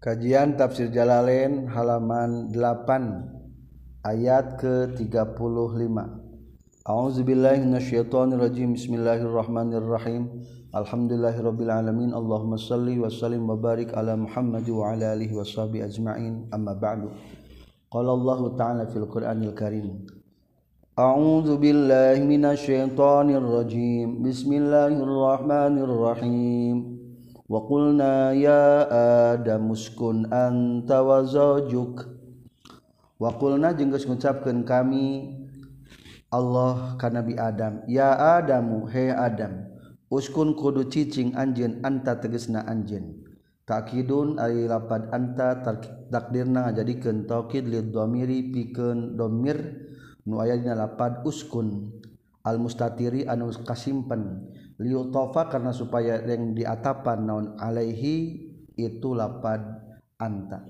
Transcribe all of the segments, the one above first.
Kajian Tafsir Jalalain halaman 8 ayat ke-35. A'udzubillahi minasyaitonirrajim. Bismillahirrahmanirrahim. Alhamdulillahirabbil alamin. Allahumma shalli wa sallim wa barik ala Muhammad wa ala alihi washabi ajma'in. Amma ba'du. Qala Allahu ta'ala fil Qur'anil Karim. A'udzu billahi minasyaitonirrajim. Bismillahirrahmanirrahim. وقلنا يا آدم اسكن أنت وزوجك وقلنا jeung ngucapkeun kami Allah ka Nabi Adam ya Adamu he Adam uskun kudu cicing anjeun anta tegesna anjeun. Takidun ari lapad anta takdirna ngajadikeun taukid lid dhamiri pikeun domir nu aya dina lapad uskun. Al mustatiri anu kasimpen liutofa karena supaya yang diatapan naon alaihi itu lapad anta.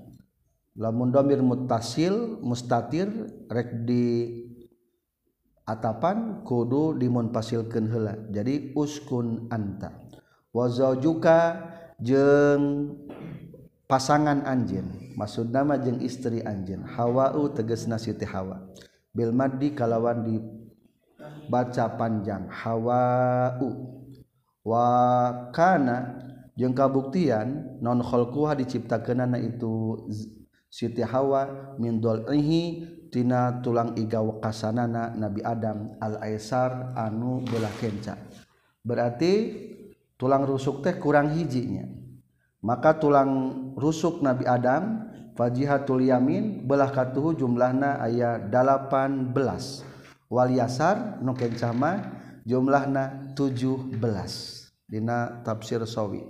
Lamun domir mutasil mustatir rek di atapan kudu dimunpasilkan hela jadi uskun anta. Wazajuka jeng pasangan anjin maksud nama jeng istri anjin hawa'u teges nasiti hawa. Bil maddi kalawan dibaca panjang. Hawa'u. wakana jeung kabuktian nonholkuha diciptakeunana itu Siti Hawa min dolhi tina tulang iga wakasanana Nabi Adam al Aisar anu belah kenca. Berarti tulang rusuk teh kurang hijinya. Maka tulang rusuk Nabi Adam fajihatul yamin belah katuhu jumlahna ayat 18 wal yasar nu kencama jumlahna 17 dina tafsir sawi.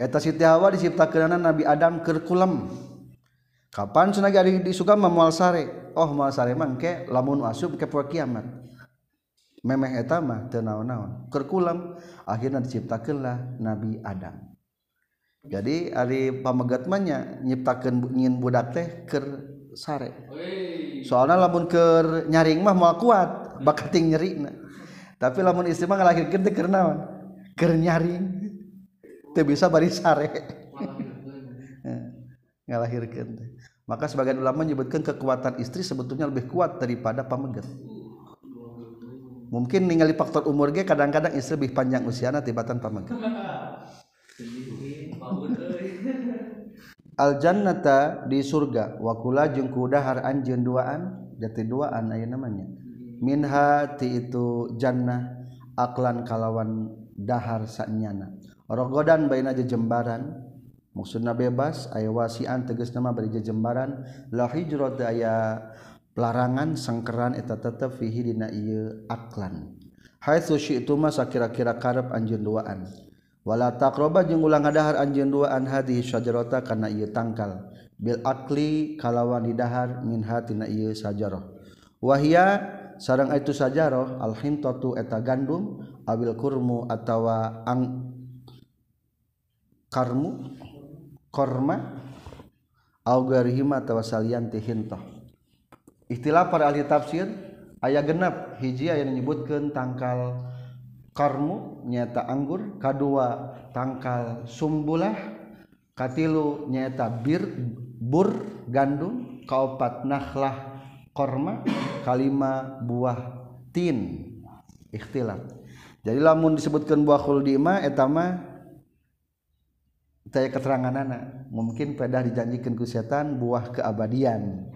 Eta Siti Hawa diciptakeunana Nabi Adam keur kulam kapan cenah ari disuka moal sare? Oh moal sare mah engke lamun asup ke poe kiamat. Memeh eta mah teu naon-naon. Keur kulam akhirna diciptakeunlah Nabi Adam. Jadi ari pamegat mah nya nyiptakeun nyin budak teh keur sare. Soalnya lamun keur nyaring mah moal kuat. Bakat nyeri tapi lamun istri mah ngalahirkeun teh keur naon keur nyaring teu bisa bari sare. Ngalahirkeun teh. Maka sebagian ulama menyebutkan kekuatan istri sebetulnya lebih kuat daripada pamegat mungkin ningali faktor umur ge kadang-kadang istri lebih panjang usiana tibatan pamegat al jannata di surga wakula jeung kudahar anjeun duaan jati duaan aya namanya minha ti itu jannah aklan kalawan dahar sanyana. Rogodan baina jejembaran maksudna bebas aya wasian tegas nama bari jejembaran. La hijrat aya pelarangan sangkeran eta tetep fihi dina ieu aklan. Haitsu syi'tu masa kira-kira karep anjeun duaan. Wala taqraba jeung ulah ngadahar anjeun duaan hadhi syajarata kana ieu tangkal. Bil akli kalawan didahar min hatina ieu sajarah. Wahia sarang itu sajaoh alhintotu eta gandum abil kurmu atawa ang karmu korma augarihima atawa salianti hintoh istilah para ahli tafsir ayat genap hiji yang menyebutkan tangkal karmu nyata anggur kedua tangkal sumbulah katilu nyata bir bur gandum kaopat nahlah korma kalima buah tin. Ikhtilaf. Jadi lamun disebutkan buah khuldima etama taya keterangan anak mungkin pada dijanjikan ku setan buah keabadian.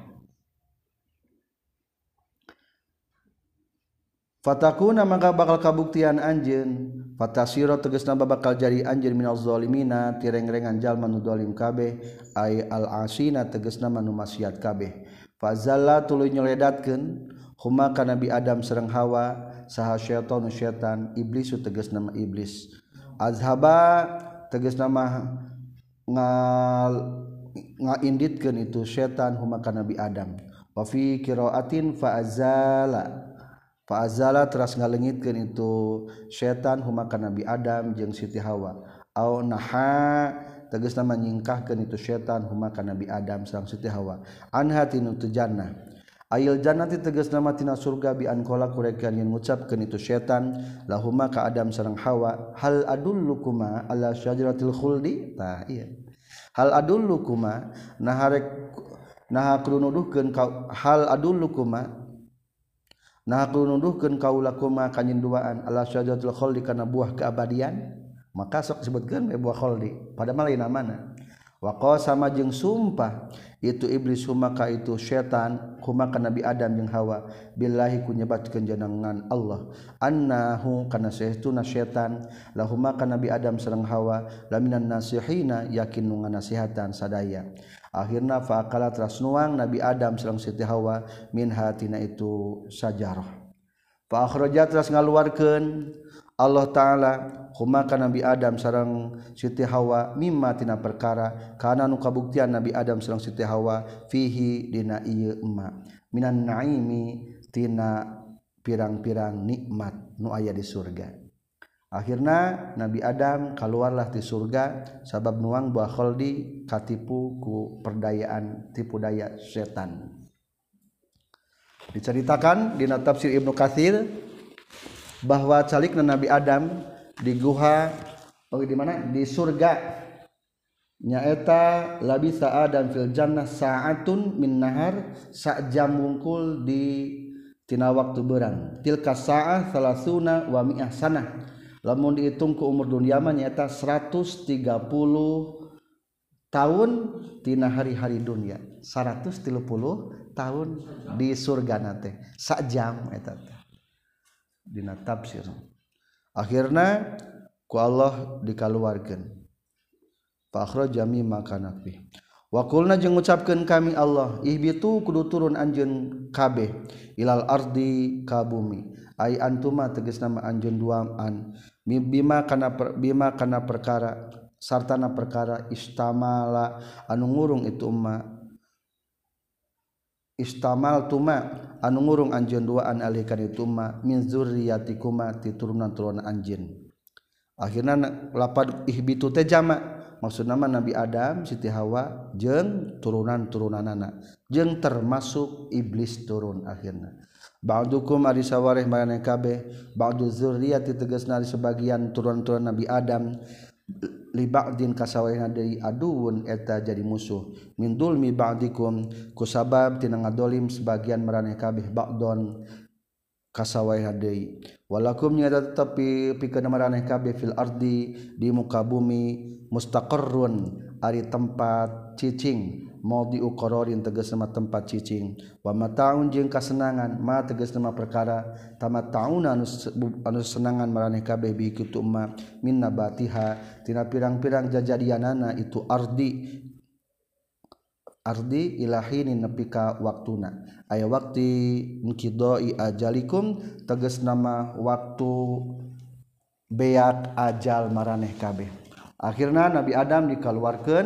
Fatakuna maka bakal kabuktian anjeun. Fatasiro tegasna bakal jadi anjeun minal zalimina tireng-rengan jalma nu zalim kabeh. Ai al asina tegasna manu maksiat kabeh fazalla tuluy nyoledatkeun huma ka nabi adam sareng hawa saha syaitan syaitan iblis tegas nama iblis. Azhaba tegas nama ngal ngainditkeun itu syaitan huma ka nabi adam. Wa fi qiraatin fa azala fa azala teras ngalengitkeun itu syaitan huma ka nabi adam jeung siti hawa. Au naha tegas nama nyingkahkan itu setan humaka Nabi Adam sang Siti Hawa. Anhatin tinu tujannah Ayil jannati teges nama tina surga bi ankola kurekan yang ngucapkan itu setan. Lahuma ka Adam sarang Hawa. Hal adullukuma ala syajaratil khuldi? Tah iya. Hal adullukuma naharek nah kudu nuduhkeun kau hal adullukuma Nah aku nuduhkan kaulah kanyin duaan ala syajaratul khuldi karena buah keabadian? Maka sok disebutkeun buah khuldi pada lain mana? Wa sama jeung sumpah itu iblis humaka itu setan humaka Nabi Adam yang Hawa. Billahi ku nyebatkeun jenengan Allah. Annahu kana saestuna setan lahumaka Nabi Adam sareng Hawa laminan nasihina yakin nu ngasihatan sadaya. Akhirna faqala teras nuang Nabi Adam sareng Siti Hawa min hatina itu sajarah. Fa akhrajat teras ngaluarkeun Allah ta'ala humakan Nabi Adam sarang Siti Hawa mimma tina perkara kana nu kabuktian Nabi Adam sarang Siti Hawa fihi dina ieu emma. Minan naimi tina pirang-pirang nikmat nu aya di surga. Akhirna Nabi Adam keluarlah di surga sabab nuang buah kholdi katipu ku perdayaan tipu daya setan. Diceritakan di tafsir Ibnu Katsir bahwa calik Nabi Adam di guha oh, di mana? Di surga. Nyaeta labisa adam fil jannah sa'atun min nahar sa jam wungkul di tina waktu berang. Tilka sa'ah salasuna wa mi'ah sanah. Lamun dihitung ke umur dunia mah nyaeta 130 tahun tina hari-hari dunia. 130 tahun di surga nate. Sa jam eta dina tafsir akhirnya ku Allah dikaluarkan. Pakro jami makan nabi wakulna jeung ngucapkan kami Allah ihbitu kudu turun anjeun kabeh ilal ardi kabumi ay antuma tegas nama anjeun duaman. Bima kana per, bima kana perkara sartana perkara istamala anu ngurung itu umma istamal tuma anu ngurung anjeun dua an alih ma tuma min zurriyatikuma ti turunan-turunan anjeun. Akhirna lapad ihbitu teh jama maksudna mah Nabi Adam Siti Hawa jeung turunan-turunanana jeung termasuk iblis turun akhirna. Ba'dukum ari sawareh marane kabeh ba'du zurriyati tegasna sebagian turunan turunan Nabi Adam libadin kasawahan dari aduun eta jadi musuh. Mindul mi ba'dikum kusabab tina ngadolim sebagian maraneh kabeh ba'don kasawahan deui. Walakum nyata tetapi pikeun maraneh kabeh fil ardi di muka bumi mustaqarrun ari tempat cicing. maudi uqararin tegas nama tempat cicing. Wa mataun jeung kasenangan ma tegas nama perkara. Tamat tauna anu senangan maraneh kabeh bi kitu ma min nabatiha. Tina pirang-pirang jajadianana itu ardi. Ardi ilahini nepi ka waktuna. Aya wakti mukidoi ajalikum tegas nama waktu beat ajal maraneh kabeh. Akhirnya Nabi Adam dikaluarkan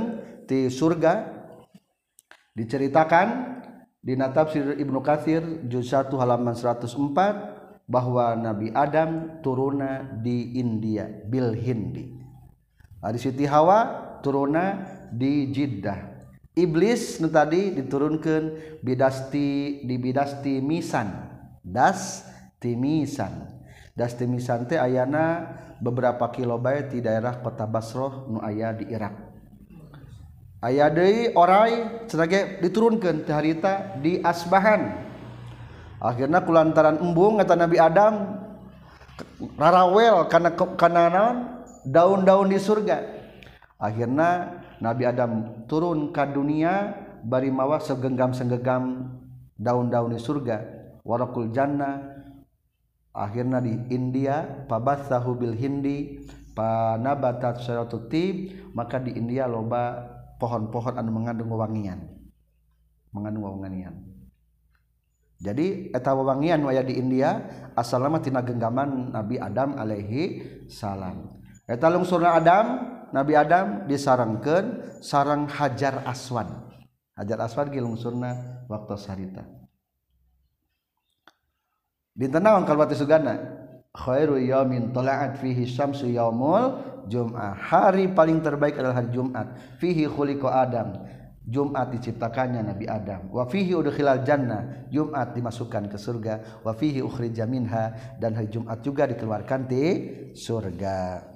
di surga diceritakan Dina tafsir Ibnu Katsir juz 1 halaman 104 bahwa Nabi Adam turuna di India bil Hindi. Ari Siti Hawa turuna di Jeddah. Iblis nu tadi diturunkan bidasti di bidasti misan. Das timisan. Das timisan teh ayana beberapa kilobayt di daerah kota Basrah nu aya di Irak. Aya Dewi orai sebagai diturunkan harita di asbahan. Akhirnya kulantaran embung kata Nabi Adam rarawel karena kanan daun-daun di surga. Akhirnya Nabi Adam turun ke dunia bari mawa segenggam segenggam daun-daun di surga. Warakul jannah. Akhirnya di India pabatsahu bil hindi panabatat syaratuti maka di India loba pohon-pohon anu mengandung wewangian. Mengandung wewangian. Jadi eta wewangian waya di India asal nama tina genggaman Nabi Adam alaihi salam. Eta lungsurna Adam Nabi Adam disarangkeun sarang Hajar Aswad. Hajar Aswad ge lungsurna waktu sarita. Dinten naon sugana? Khairu yaumin tala'at fihi syamsu yaumul Jumat. Hari paling terbaik adalah hari Jumat. Fihi khuliqa Adam. Jumat diciptakannya Nabi Adam. Wa fihi udkhilal jannah. Jumat dimasukkan ke surga. Wa fihi ukhrija minha. Dan hari Jumat juga dikeluarkan di surga.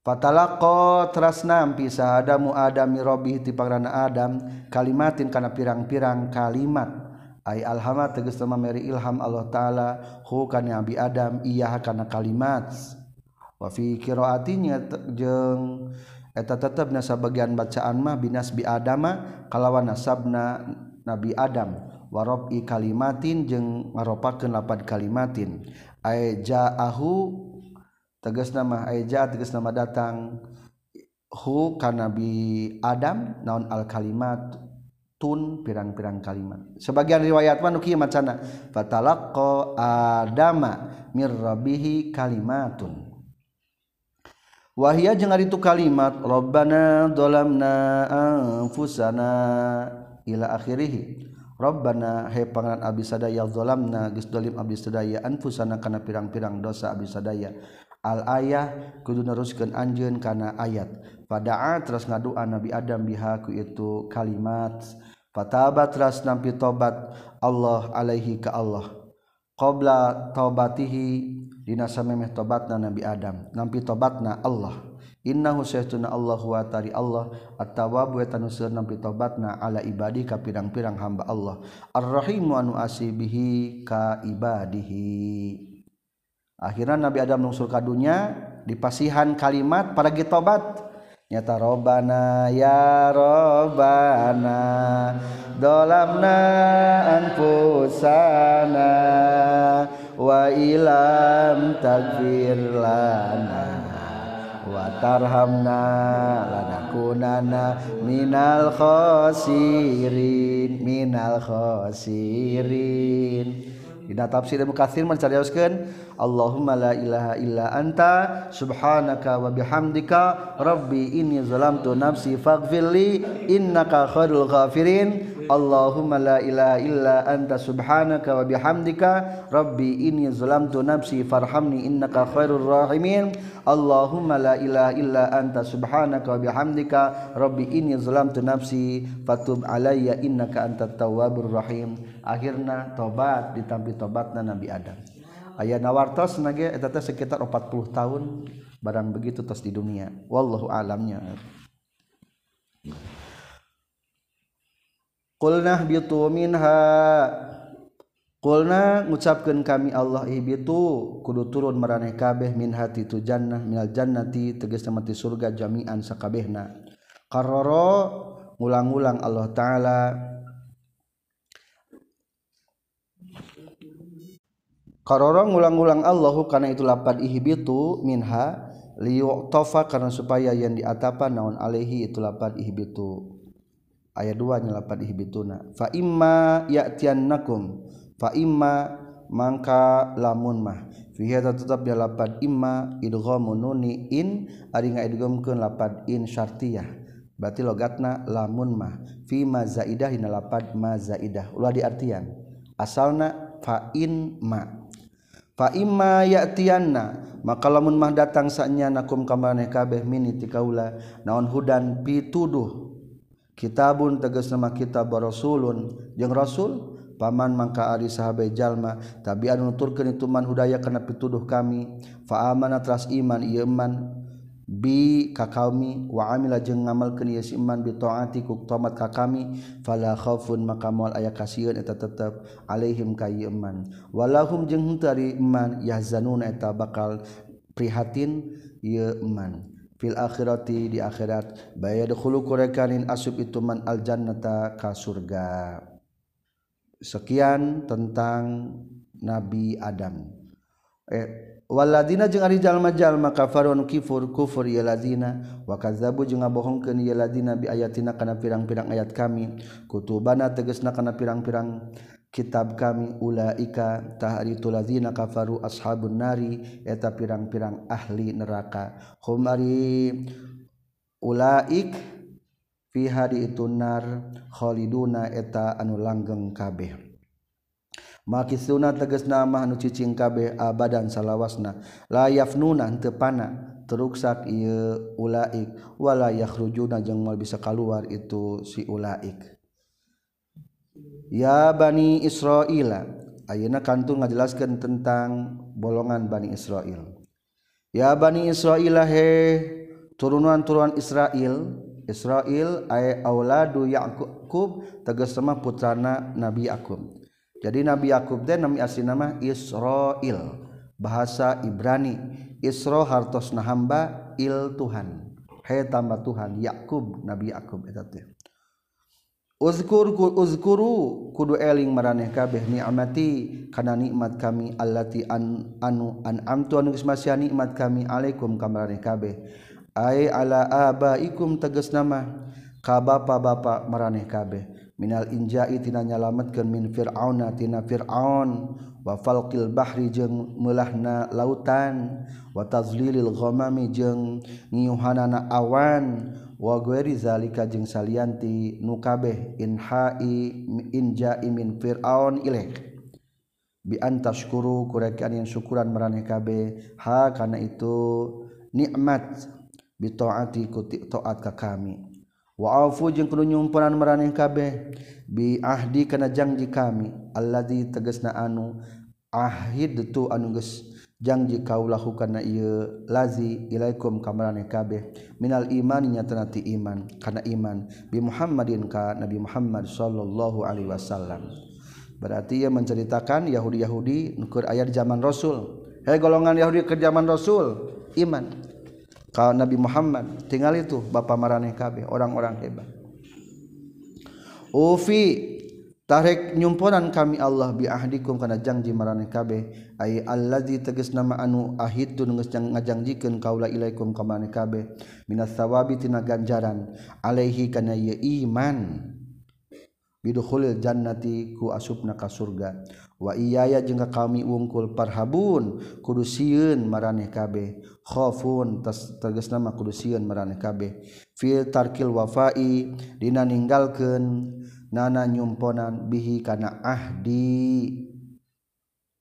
Fatalaqo teras nampi sahadamu Adam mirobi ti pangrana Adam kalimatin kana pirang-pirang kalimat ay alhama tegas nama meri ilham Allah taala hu kana Nabi Adam iya kana kalimat. Wa fi qiraatinya jeung eta tetep nasa sabagian bacaan mah binas bi adama kalawan nasabna Nabi Adam. Warobi kalimatin jeung ngaropakeun lapad kalimatin. Ay jaahu tegas nama ay ja tegas nama datang. Hu kana Nabi Adam naon al kalimat. Tun pirang-pirang kalimat. Sebagian riwayat manuki macana fatalaqqa adama mir kalimatun. Wahia jeung itu kalimat rabbana dhalamna anfusana ila akhirih. Rabbana he pangaran abdi sadaya dhalamna geus dolim abdi sadaya anfusana kana pirang-pirang dosa abdi sadaya. Al ayah kudu neruskeun anjeun kana ayat. Pada terus ngadua Nabi Adam bihaku itu kalimat fatabat ras nampi tobat Allah alaihi ka Allah. Qabla taubatihi dina samemeh tobatna Nabi Adam. Nampi tobatna Allah. Innahu sayyiduna Allah wa tari Allah. At-tawwab wa tanusur nampi tobatna ala ibadi ka pirang-pirang hamba Allah. Ar-rahim wa anu asibihi ka ibadihi. Akhirnya Nabi Adam nungsul ka dunya dipasihan kalimat para getobat nyata robana ya robana dolamna anfusana wa ilam tagfir lana wa tarhamna lanakunana minal khosirin minal khosirin Dina tafsir Ibnu Katsir mencarioskeun Allahumma la ilaha illa anta subhanaka wa bihamdika rabbi inni zalamtu nafsi faghfirli innaka khairul ghafirin Allahumma la ilaha illa anta subhanaka wa bihamdika. Rabbi inni zalamtu nafsi farhamni innaka khairur rahimin. Allahumma la ilaha illa anta subhanaka wa bihamdika. Rabbi inni zalamtu nafsi fatub alayya innaka antat tawwabur rahim. Akhirna tobat ditampi tobatna Nabi Adam. Ayah nawartos nage eta teh sekitar 40 tahun barang begitu tos di dunia. Wallahu alamnya Qulna bitu minha. Qulna ngucapkeun kami Allah ibitu kudu turun maraneh kabeh min hati tu jannah minal jannati tegasna mati surga jami'an sakabehna. Qarrara ngulang-ulang Allah taala. Qarara ngulang-ulang Allahu karena itu lapad ihbitu minha liyu'tafa karena supaya yang diatapan naon alaihi itu lapad ihbitu ayat 2 nya lapad ihbituna. Fa imma ya'tiyannakum. Fa imma mangka lamun mah. Fi hadza tetap dia lapad imma idghamun nuni in. Ari ngaidghamkeun lapad in syartiyah. Berarti logatna lamun mah. Fi ma zaidah dina lapad ma zaidah. Ulah diartian. Asalna fa in ma. Faima ya'tiyanna. Maka lamun mah datang saknya nakum kamarane kabeh mini ti kaula. Naon hudan pituduh kitabun teges nama kitab barosulun jeung rasul paman mangka ari sahabat jalma. Tabian nuturkeun itu man hudaya kana pituduh kami. Fa amana tras iman ieu man bi ka kami wa amila jeung ngamalkeun ieu iman bi taati ku tomat ka kami. Fala khaufun maka moal aya kasieun eta tetep alaihim ka ieu iman walahum jeung henteu ari iman yahzanuna eta bakal prihatin ieu iman fil akhirati di akhirat. Bayadkhulu kurekanin asub itu man al jannata ka surga. Sekian tentang nabi adam. Eh waladina jeung ari jalma-jalma kafarun kifur kufur ya ladina. Wa kadzabu jeung ngabohongkeun ya ladina bi ayatina kana pirang-pirang ayat kami. Kutubana tegasna kana pirang-pirang kitab kami ulaika ulaikatahharitulazina kafaru ashabun nari eta pirang-pirang ahli neraka. Humari ulaik fi hari itu nar khaliduna eta anu langgeng kabeh. Makisuna teges nama anu cicing kabeh abadan salawasna. La yafnuna teu pana teruksak ieu ulaik. Wala yakhrujuna jeung mal bisa keluar itu si ulaik. ya Bani Israila. Ayeuna kantun ngajelaskan tentang bolongan Bani Israel ya Bani Israila he turunan-turunan Israel Israel ay auladu Yakub tegas sama putrana Nabi Yakub jadi Nabi Yakub teh nama asli nama Israel bahasa Ibrani Isra hartos nahamba il Tuhan. He tambah Tuhan Yakub Nabi Yakub eta teh. Uzkur uzkuru kudu eling maraneh kabeh ni'mati kana nikmat kami allati an anu an amtu anu geus masya nikmat kami alaikum ka maraneh kabeh. Ai ala abaikum tegas nama ka bapa-bapa maraneh kabeh. Minal injai tina nyalametkeun min fir'auna tina fir'aun. Wa falqil bahri jeung meulahna lautan. Wa tazlilil ghamami jeung ngiuhanana awan. wagueri zalika jeung salianti nukabeh inhai inja imin fir'aun ilaih. Bi antaskuru kurekan yang syukuran maraneh kabeh. Ha kana itu nikmat bi taati ku taat ka kami. Wa afu jeung kudu nyumpunan maraneh kabeh bi ahdi kana janji kami. Alladzi tegasna anu ahid tu anu geus janji kau lakukan na ieu lazi ilaikum kamarane kabeh. Minal iman nyatana ti iman. Kana iman bi Muhammadin ka Nabi Muhammad sallallahu alaihi wasallam. Berarti ia menceritakan Yahudi-Yahudi nukur ayat zaman Rasul. Hei golongan Yahudi ke zaman Rasul iman. Ka Nabi Muhammad tinggal itu bapa maraneh kabeh orang-orang hebat. Ufi tarik nyumponan kami Allah biahdikum kana janji maraneh kabeh. Ay allazi tegas nama anu ahidtu geus ngajangjikeun kaula ilaikum ka marane kabeh. Minas sawabi tina ganjaran. Alaihi kana ye iman. Bidukhulil jannati ku asupna ka surga. Wa iyaya jeung kami wungkul parhabun. Kudu sieun maraneh kabeh. Khafun tegas nama kudu sieun maraneh kabeh. Fil tarkil wafai dina ninggalkeun. Nana nyumponan bihi kana ahdi.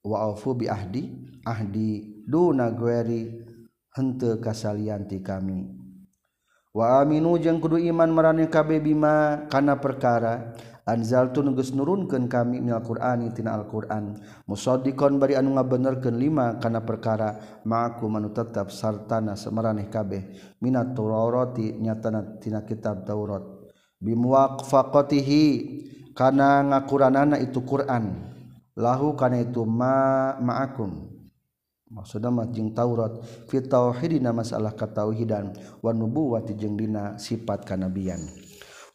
Wa aufu bi ahdi. Ahdi duna gueri henteu kasalianti kami. Wa aminu jeung kudu iman marane kabeh bima kana perkara. Anzaltu geus nurunkeun kami minal qur'ani tina alquran. Musaddiqon bari anu ngabenerkeun lima kana perkara. Ma'akum anu tetep sartana samaraneh kabeh. Minat taurati nyatana tina kitab taurat bimuwaqfaqatihi kana ngakuranana itu Quran. Lahu kana itu ma ma'akum. Maksudna mah jeung Taurat. Fi tauhidina masalah katauhidan wa nubuwati jeung dina sifat kanabian.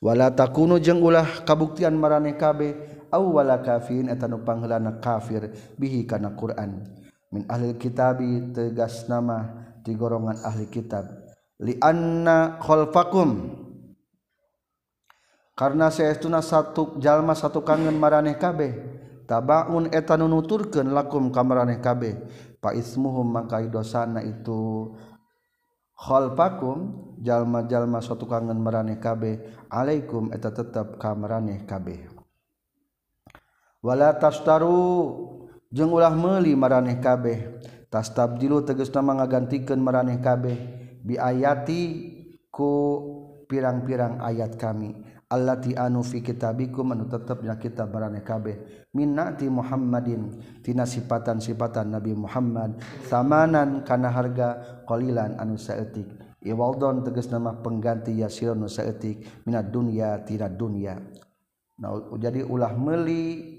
Wala takunu jeung ulah kabuktian marane kabeh awwala kafirin eta nu pangheulana kafir bihi kana Quran. Min ahli kitabi tegas nama di golongan ahli kitab. Li anna khalfakum. karena seestuna satu jalma satu kangen maraneh kabeh. Tabaun eta nu nuturkeun lakum ka maraneh kabeh. Fa ismuhum mangka dosana itu khalfakum jalma-jalma satu kangen maraneh kabeh. Alaikum eta tetep ka maraneh kabeh. Wala tastaru jeung ulah meuli maraneh kabeh. Tastabdilu tegasna mangagantikeun maraneh kabeh. Biayati ku pirang-pirang ayat kami. Allati anu fi kitabikum anu tetepnya kitab barane kabeh. Minnati Muhammadin tina sifatan-sifatan Nabi Muhammad. Samanan kana harga qalilan anu saeutik. Iwaldon tegas nama pengganti yasir anu saeutik. Minat dunya tina dunya. Nah jadi ulah meli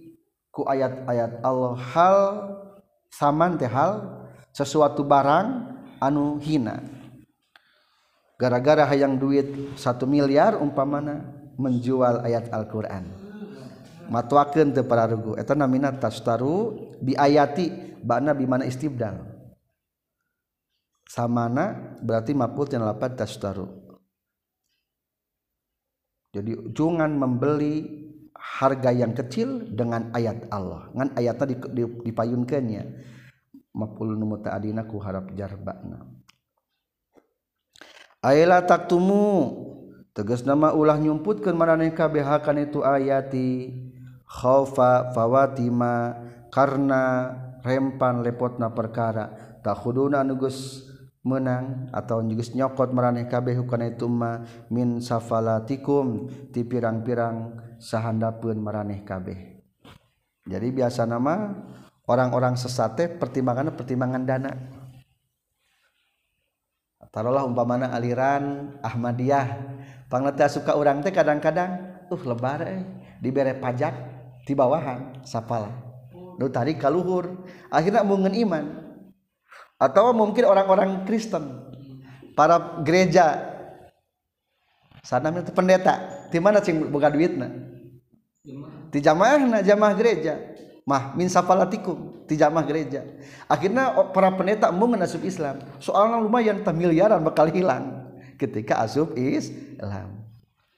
ku ayat-ayat Allah hal saman teh hal sesuatu barang anu hina. Gara-gara hayang duit satu miliar umpamana menjual ayat Alquran. Matwaken para rugu minat tastaru biayati bana bimana istibdal. Samana berarti maput yang lapat tastaru. Jadi jangan membeli harga yang kecil dengan ayat Allah. Ngan ayatnya dipayunkannya mapul numu ta'adina ku harap jarbakna Ayla taktumu tegas nama ulah nyumputkan marane kabehakan itu ayati khaufa fawatima karena rempan lepotna perkara. Tak khuduna nugus menang atau nugus nyokot marane kabeh kana itu ma min safalatikum ti pirang-pirang sahandapun maraneh kabeh. Jadi biasa nama orang-orang sesate pertimbangan pertimbangan dana. Taruhlah umpamana aliran Ahmadiyahpang suka orang teh kadang-kadang uh lebar eh. Diberre pajak di bawahan sapala. Nu tadi kaluhur akhirnya mungkin iman. Atau mungkin orang-orang Kristen para gereja. Sana itu pendeta. Di mana sing boga duitna? Di jamaah jamaah gereja. Mah min safalatikum di jamaah gereja. Akhirnya para pendeta mungkin asup Islam. Soalnya lumayan miliaran bakal hilang ketika asup lam.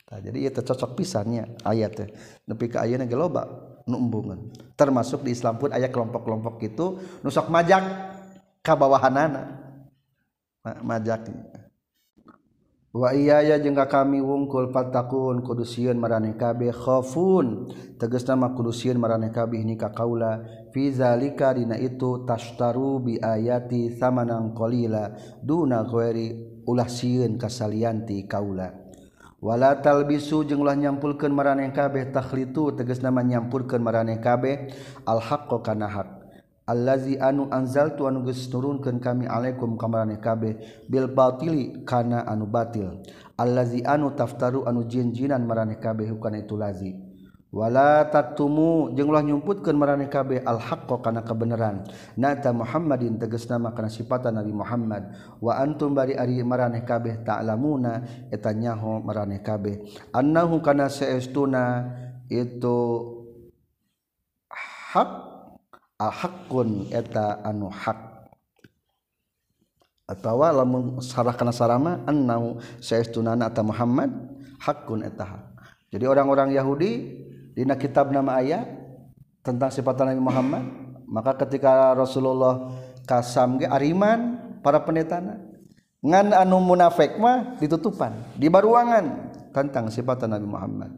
Nah, jadi itu cocok pisannya ayatnya nepi ke ayatnya geloba numbungan termasuk di Islam pun ayat kelompok-kelompok itu nusok majak kabawahanana majak. Wa iyaya jengka kami wungkul fatakun kudusian marane kabeh khafun. Tegas nama kudusian marane kabeh ni kaula. Fi zalika dina itu tashtaru bi ayati samanan qalila duna ghairi. Ulah sieun kasalianti kaula. wala talbisu jenglah nyampulkan maraneh kabeh takhlitu tegas nama nyampulkan maraneh kabeh al haqqo kana hak allazi anu anzaltu anu geus nurunkeun kami alaikum ka maraneh kabeh bil batili kana anu batil. Allazi anu taftaru anu jinjinan maraneh kabeh kana itu lazi. wala tatumu ulah nyumputkeun maraneh kabeh al-haqqo kana kebenaran. Nata Muhammadin tegas nama kana sifatan Nabi Muhammad. Wa antum bari ari maraneh kabeh ta'lamuna eta nyaho maraneh kabeh. Annahu kana saestuna itu hak al-haqqun eta anu hak atawa lamun sarah kana sarama annahu saestuna nata Muhammad hakun eta hak jadi orang-orang Yahudi dina kitab nama ayat tentang sifat Nabi Muhammad maka ketika Rasulullah kasam ge ariman para pendetana ngan anu munafik mah ditutupan di baruangan tentang sifat Nabi Muhammad.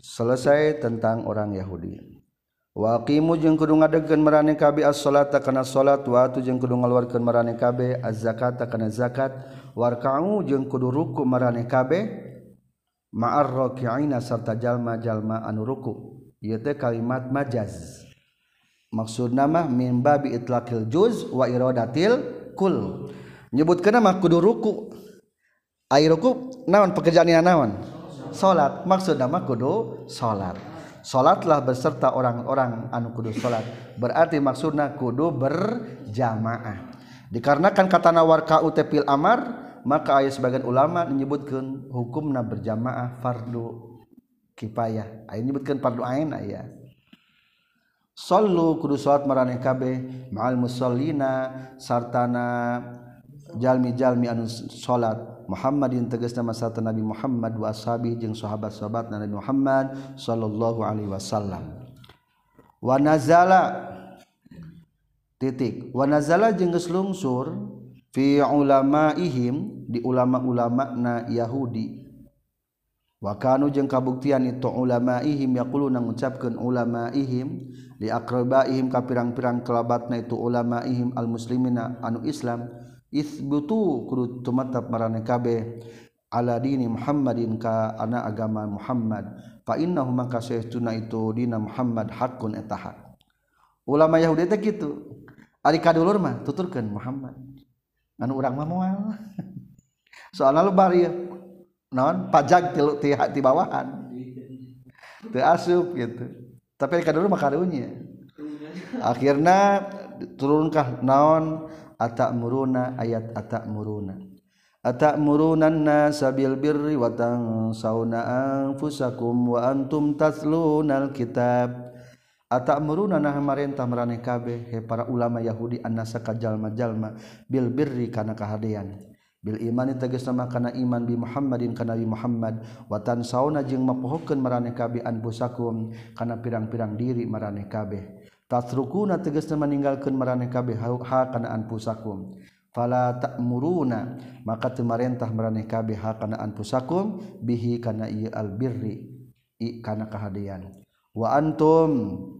Selesai tentang orang Yahudi. Wakimu jeung kudu ngadegeun marane kabeh as-salata kana salat wa atu jeung kudu ngaluarkeun marane kabeh az-zakata kana zakat warka'u jeung kudu ruku marane kabeh ma'arrokiina serta jalma-jalma anu ruku. Ieu teh kalimat majaz. Maksudna mah min babi itlaqil juz wa iradatil kul. Nyebutkeun mah kudu ruku. Ai ruku naon pekerjaanna naon? Salat. Maksudna mah kudu salat. Salatlah beserta orang-orang anu kudu salat. Berarti maksudna kudu berjamaah. Dikarenakan kata nawar kau tepil amar maka ayat sebagian ulama menyebutkan hukumna berjamaah fardu kipayah ayat menyebutkan fardu ain ayat Sallu kudu salat maraneh kabeh ma'al musallina sartana jalmi-jalmi anu salat. Muhammadin tegas nama sarta Nabi Muhammad wa ashabi jeung sahabat-sahabat Nabi Muhammad sallallahu alaihi wasallam. Wa nazala titik. Wa nazala jeung geus lungsur fi ulamaihim di ulama-ulama na Yahudi. Wa kanu jeung kabuktian itu ulamaihim yaquluna ngucapkeun ulamaihim li aqrabaihim ka pirang-pirang kelabatna itu ulamaihim almuslimina anu Islam. Isbutu kudu tumatap marane kabeh ala dini Muhammadin ka ana agama Muhammad. Fa innahu maka sayyiduna itu dina Muhammad hakun eta hak. Ulama Yahudi teh kitu. Ari kadulur mah tuturkeun Muhammad. anu urang mah moal. Soalna lu bari non pajak tilu ti hati bawahan. Teu asup gitu. Tapi dulu mah karunya. Akhirna turunkah naon atak muruna ayat atak muruna atak murunan nasabil birri watang sauna anfusakum wa antum taslunal kitab Atamuruna nah marentah maraneh kabeh he para ulama Yahudi annasa kajalma-jalma bil birri kana kahadean. Bil imani tegas nama kana iman bi Muhammadin kana bi Muhammad wa tansauna jeung mapohokeun marane kabeh anfusakum kana pirang-pirang diri marane kabeh. Tatrukuna tegas nama ninggalkeun maraneh kabeh ha kana anfusakum. Fala ta'muruna maka teu marentah maraneh kabeh ha kana anfusakum bihi kana ieu al birri i kana kahadean. Wa antum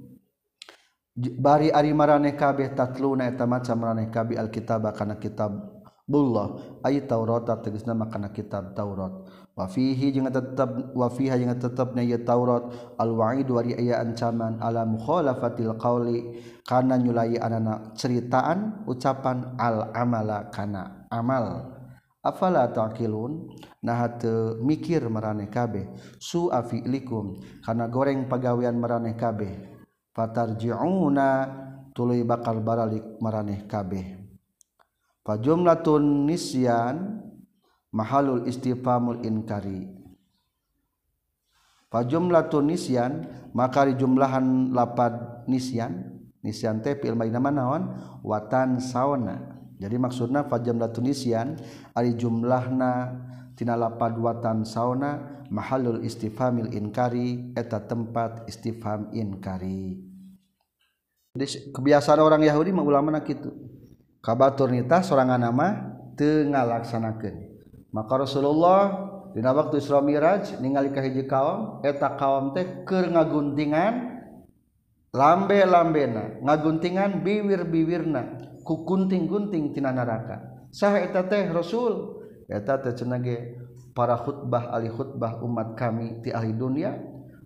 bari ari maraneh kabeh tatluna eta maca maraneh kabeh alkitab kana kitab Bullah. Ay Taurat tegasna makana kitab Taurat. Wa fihi jeung tetep wa fiha jeung tetepna ieu Taurat. Al wa'id wari aya ancaman ala mukhalafatil qauli kana nyulai anana ceritaan ucapan al amala kana amal. Afala taqilun? Nah teu mikir maraneh kabeh su afi'likum kana goreng pagawean maraneh kabeh fatarji'una tuluy bakal baralik maraneh kabeh. Fajumlatun nisyan mahalul istifhamul inkari. Fajumlatun nisyan maka jumlahan lapad nisyan. Nisyan teh fi'il madina manaon watan sauna jadi maksudna fajumlatun nisyan ari jumlahna tina lapad watan sauna mahalul istifhamil inkari eta tempat istifham inkari. Jadi, kebiasaan orang Yahudi mah ulama gitu kabatur nita sorangan nama tengah laksanakan maka Rasulullah dina waktu Isra Miraj ningali ka hiji kaum eta kaum teh keur ngaguntingan lambe-lambena. Ngaguntingan biwir-biwirna gunting-gunting Ti naraka. Saheta teh Rasul eta tercenage para khutbah ali khutbah umat kami ti ahli dunia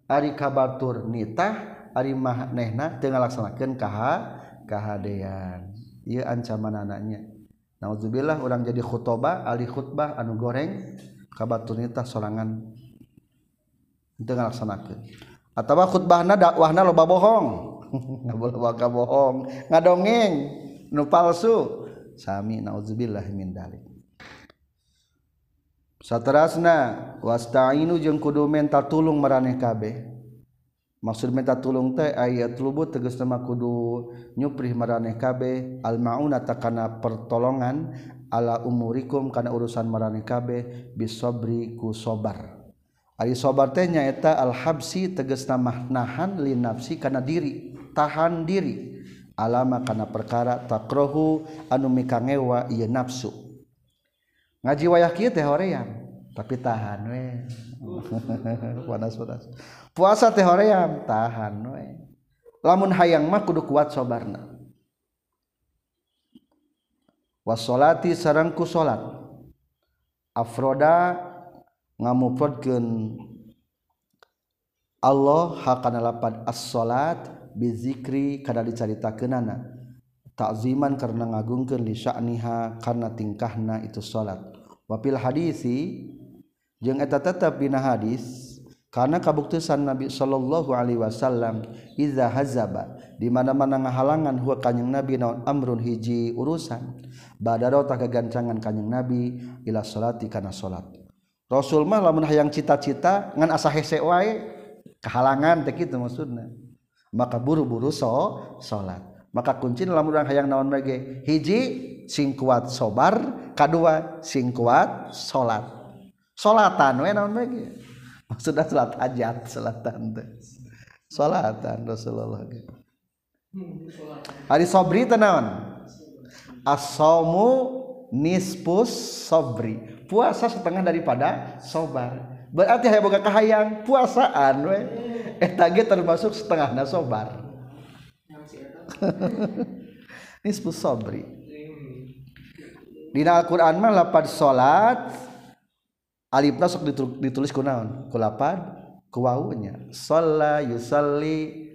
ari kabatur nitah ari mahnehna teu ngalaksanakeun kaha kahadean. Ieu ancaman anaknya naudzubillah orang jadi khutoba ali khutbah anu goreng kabatur nitah sorangan. Teu ngalaksanakeun. Atawa khutbahna dakwahna loba bohong. Loba bohong. Ngadongeng nu palsu. Sami naudzubillah min dalik. satterasna wastainu jeung kudu minta tulung maraneh kabeh. Maksud minta tulung teh ayat lubut tegas nama kudu nyuprih maraneh kabeh. Al mauna takana pertolongan ala umurikum kana urusan maraneh kabeh bisobri ku sobar. Ari sobar teh nyaeta al habsi tegas nama nahan li nafsi kana diri tahan diri. Alama kana perkara takrohu anu mikangewa ieu nafsu. Ngaji wayah kieu teh hoream tapi tahan we. Panas panas. Puasa teh hoream tahan we. Lamun hayang mah kudu kuat sobarna. Wasolati sarang ku salat afroda ngamuprodkeun Allah hakana lapad as-salat bizikri kada dicaritakeunana. Takziman karena ngagungkeun li sya'niha karena tingkahna itu salat wapil hadisi jeung eta tetap dina hadis karena kabuktisan Nabi Shallallahu Alaihi Wasallam iza hazaba di mana mana ngahalangan huwa kanyang Nabi naon amrun hiji urusan. Badaro tak kegancangan kanyang Nabi ila salati kana salat. Rasul mah lamun hayang cita-cita ngan asa hese wae kehalangan teh kitu maksudna. Maka buru-buru so salat. Maka kuncin lamun hayang naon bage hiji sing kuat sobar kedua sing kuat salat salatan we naon bagi maksudnya salat hajat salatan teh. Salatan Rasulullah. Hari sobri tenawan asomu nispus sobri. Puasa setengah daripada sobar. Berarti hayang boga kahayang puasaan we. Eta ge termasuk setengah nasobar nisfu sabri dina Al-Qur'an mah lapad salat alifna sok ditulis ku naon? Ku lapad ku wawunya shalla yusalli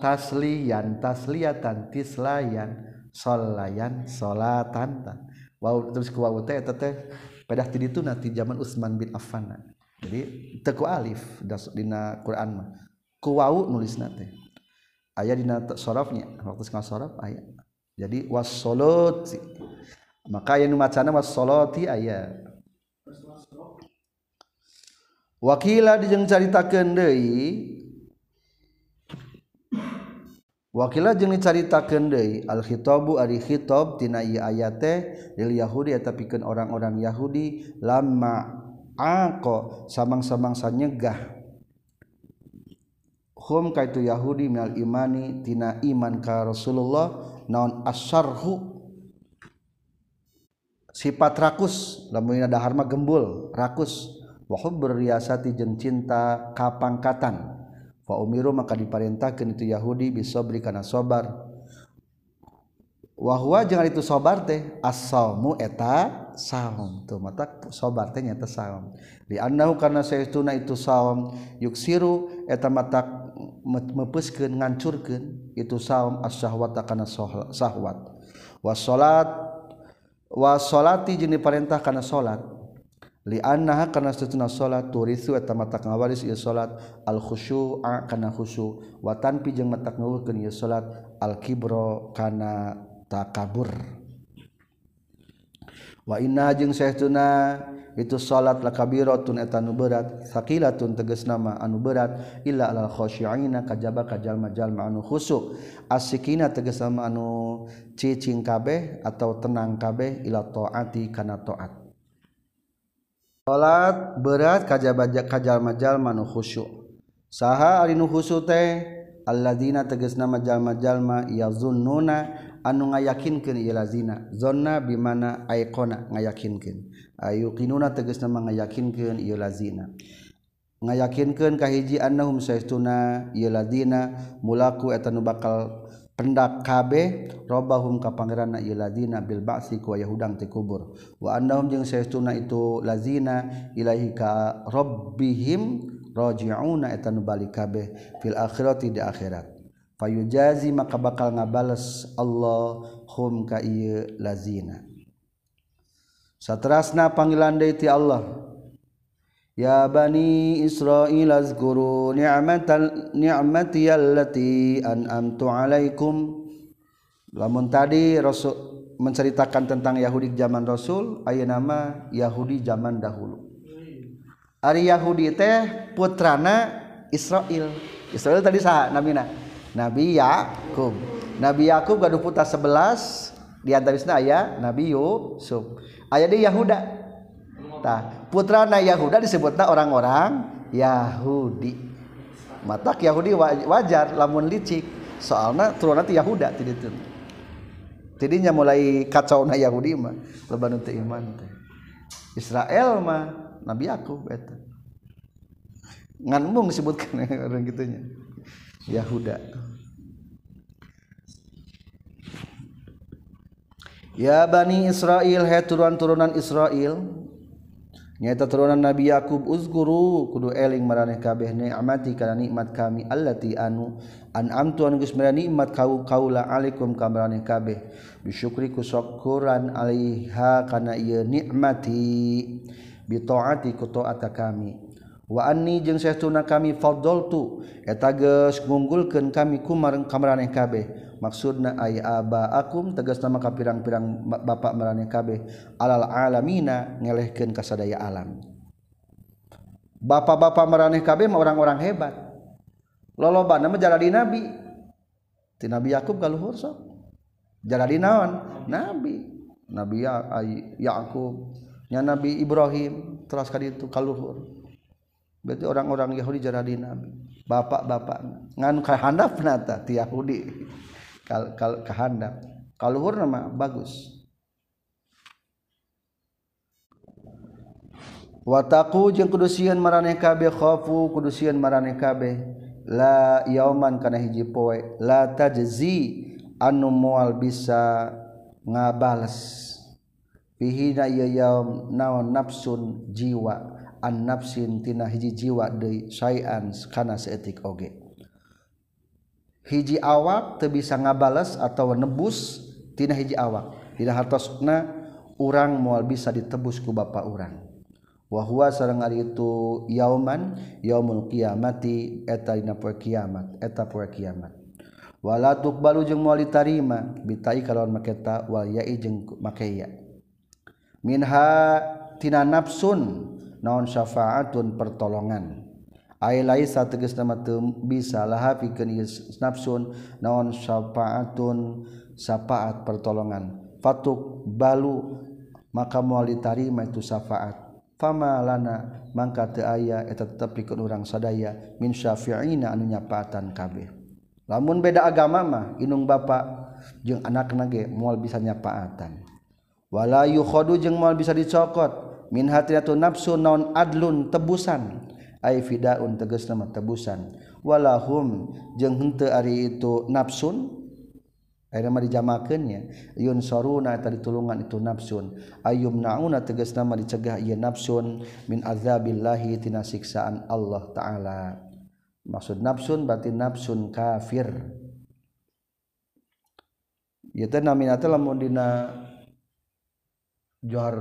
tasliyan tasliyatan tislayan sallayan salatan wawu terus ku wawu teh eta teh pedah ti ditu nanti zaman Utsman bin Affan jadi teku alif dina Quran mah. Kuwau nulis nate ayat dina sorofnya waktu sekarang sorof ayat jadi wasoloti maka yang macana was salati aya wakila dijeng caritakeun deui. Wakila jeung dicaritakeun deui al khitabu ari khitab tina ieu aya teh lil yahudi eta pikeun orang-orang yahudi lama ako samang-samang sanyegah. Hum kaitu yahudi minal imani tina iman ka rasulullah naon asyarhu sifat rakus lamun daharma gembul rakus. Wa hubbur riyasati jeung cinta kapangkatan. Fa umiru maka diperintahkeun itu yahudi bisobri kana sabar wa huwa jeung itu sabar teh as-saumu eta saum. Tuh mata sabar teh nyata saum. Di annahu kana saestuna itu saum yuksiru eta mata mepeuskeun ngancurkeun itu saum as-sahwata kana sahwat. Was salat wa salati jeung diperintah kana salat li annaha kana satuna salat turisu eta matak ngawaris ieu salat al khusyu'a kana khusyu wa tanpi jeung matak ngawuhkeun ieu salat al kibro kana takabur. wa inna jeung saytuna itu salat lakabiratun eta nu berat saqilatun tegas nama anu berat illa alal khasyi'ina kajaba kajalma-jalma anu khusuk. Asikina tegas nama anu cicing kabeh atau tenang kabeh ila taati kana taat. Salat berat kajaba kajalma-jalma anu khusyuk saha ari nu khusyuk teh? Alladzina tegas nama jalma-jalma yazunnuna anu ngayakinkeun ialah zina. Zona bimana aikona ngayakinkeun. Ayu kinuna tegas nama ngayakinkeun ialah zina. Ngayakinkan kahiji annahum saistuna ialah zina. Mulaku etanu bakal pendak kabe robahum ka pangeranna ialah zina bil ba'si ku yahudang ti kubur. Wa annahum jeung saistuna itu lazina ilahi ka rabbihim raji'una eta nu balik kabe fil akhirati di akhirat. Fayujazi maka bakal ngabales Allah hum ka ieu lazina satrasna panggilan deui ti Allah Ya bani Israil azkuru ni'matal ni'mati allati an'amtu 'alaikum. Lamun tadi Rasul menceritakan tentang Yahudi zaman Rasul, aya nama Yahudi zaman dahulu. Ari Yahudi teh putrana Israel. Israel tadi saha nabina? Nabi Yakub. Nabi Yakub gaduh putra 11 di antarisna aya Nabi Yusuf. Aya di Yahuda. putra Na Yahuda disebutlah orang-orang Yahudi mata Yahudi wajar lamun licik soalnya turun nanti Yahuda jadinya mulai kacau na Yahudi mah iman Israel mah nabi aku nganmung disebutkan orang gitunya Yahuda. Ya Bani Israel he turunan-turunan Israel. Nyaita turunan Nabi Yakub uzguru kudu eling maraneh kabeh ni'mati kana nikmat kami allati anu an'amtu anu geus nikmat kau kaula alaikum ka maraneh kabeh. Bisyukri kusyukuran alaiha kana ieu nikmati bi taati ku taat kami. Waani jeung seuna kami faddaltu eta etages ngunggulkan kami kumareng kamareh kabeh. Maksudna ay aba akum tegas nama ka pirang-pirang bapak marane kabeh. Alal alamina ngelehkeun kasadaya alam. Bapak-bapak marane kabeh mah orang-orang hebat. Loloba nama jaladi nabi. Ti nabi Yakub kaluhur sok. Jaladi naon? Nabi. Nabi ya Yakub. Nya nabi Ibrahim. Terus ka ditu kaluhur. Berarti orang-orang Yahudi jaladi nabi. Bapak-bapak ngan kahandap nata ti Yahudi. Kehendap kalauhur nama bagus. Watakku jeung kedusian mareh kabeh khofu kedusian mareh kabeh. La yaman kana hiji poe. La tajzi anu moal bisa ngabales. Fihi ya yaum naon nafsun jiwa an nafsin tina hiji jiwa deui sayan kana seetik oge. Hiji awak teu bisa ngabales atau nebus tina hiji awak. Dina hartosna urang moal bisa ditebus ku bapa urang. Wa huwa sareng ari itu yauman yaumul qiyamati eta dina poe kiamat eta poe kiamat. Wala tuqbalu jeung moal ditarima bitai kalawan maketa wal ya'i jeung makeya. Minha tina nafsun naon syafaatun pertolongan. Ay laisa tegas nama teu bisa laha pikeun nafsun naon syafaatun syafaat pertolongan. Fatuk balu maka moal ditarima itu syafaat. Fama lana mangka teu aya eta tetep pikeun urang sadaya min syafi'ina anu nyapaatan kabeh. Lamun beda agama mah inung bapa jeung anak nage moal bisa nyapaatan. Wala yukhadu jeung moal bisa dicokot. min hatinatu nafsu non adlun tebusan. Ay fidaun tegas nama tebusan. Walahum jeng hente ari itu nafsun. Ayeuna mah dijamakeunnya yun soruna tadi tulungan itu nafsun. Ayum nauna tegas nama dicegah iya nafsun. Min azabillahi tina siksaan Allah taala. Maksud nafsun berarti nafsun kafir. Yaitu namina teh lamun johar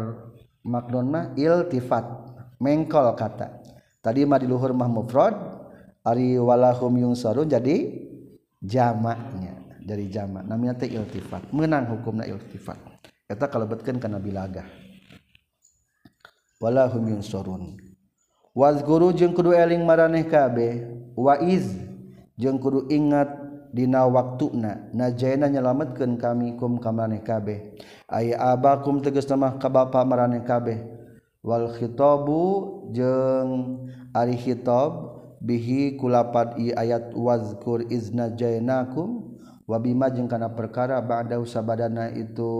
makdonna iltifat mengkol kata. Tadi mah di luhur mah mufrad ari walahum yungsarun jadi jamaknya dari jamak. Namanya teh iltifat menang hukumna iltifat. Eta kalebetkeun kana bilagah walahum yungsarun wazguru jeung kudu eling maraneh kabeh waiz jeung kudu ingat dina waktuna najayna nyelametkeun kami kum kamaneh kabeh aya abakum teges nama ka bapa marane kabeh. Wal khitabu jeung ari khitab bihi kulapat i ayat wazkur izna jainakum wa bima jeung kana perkara ba'da sabadana itu.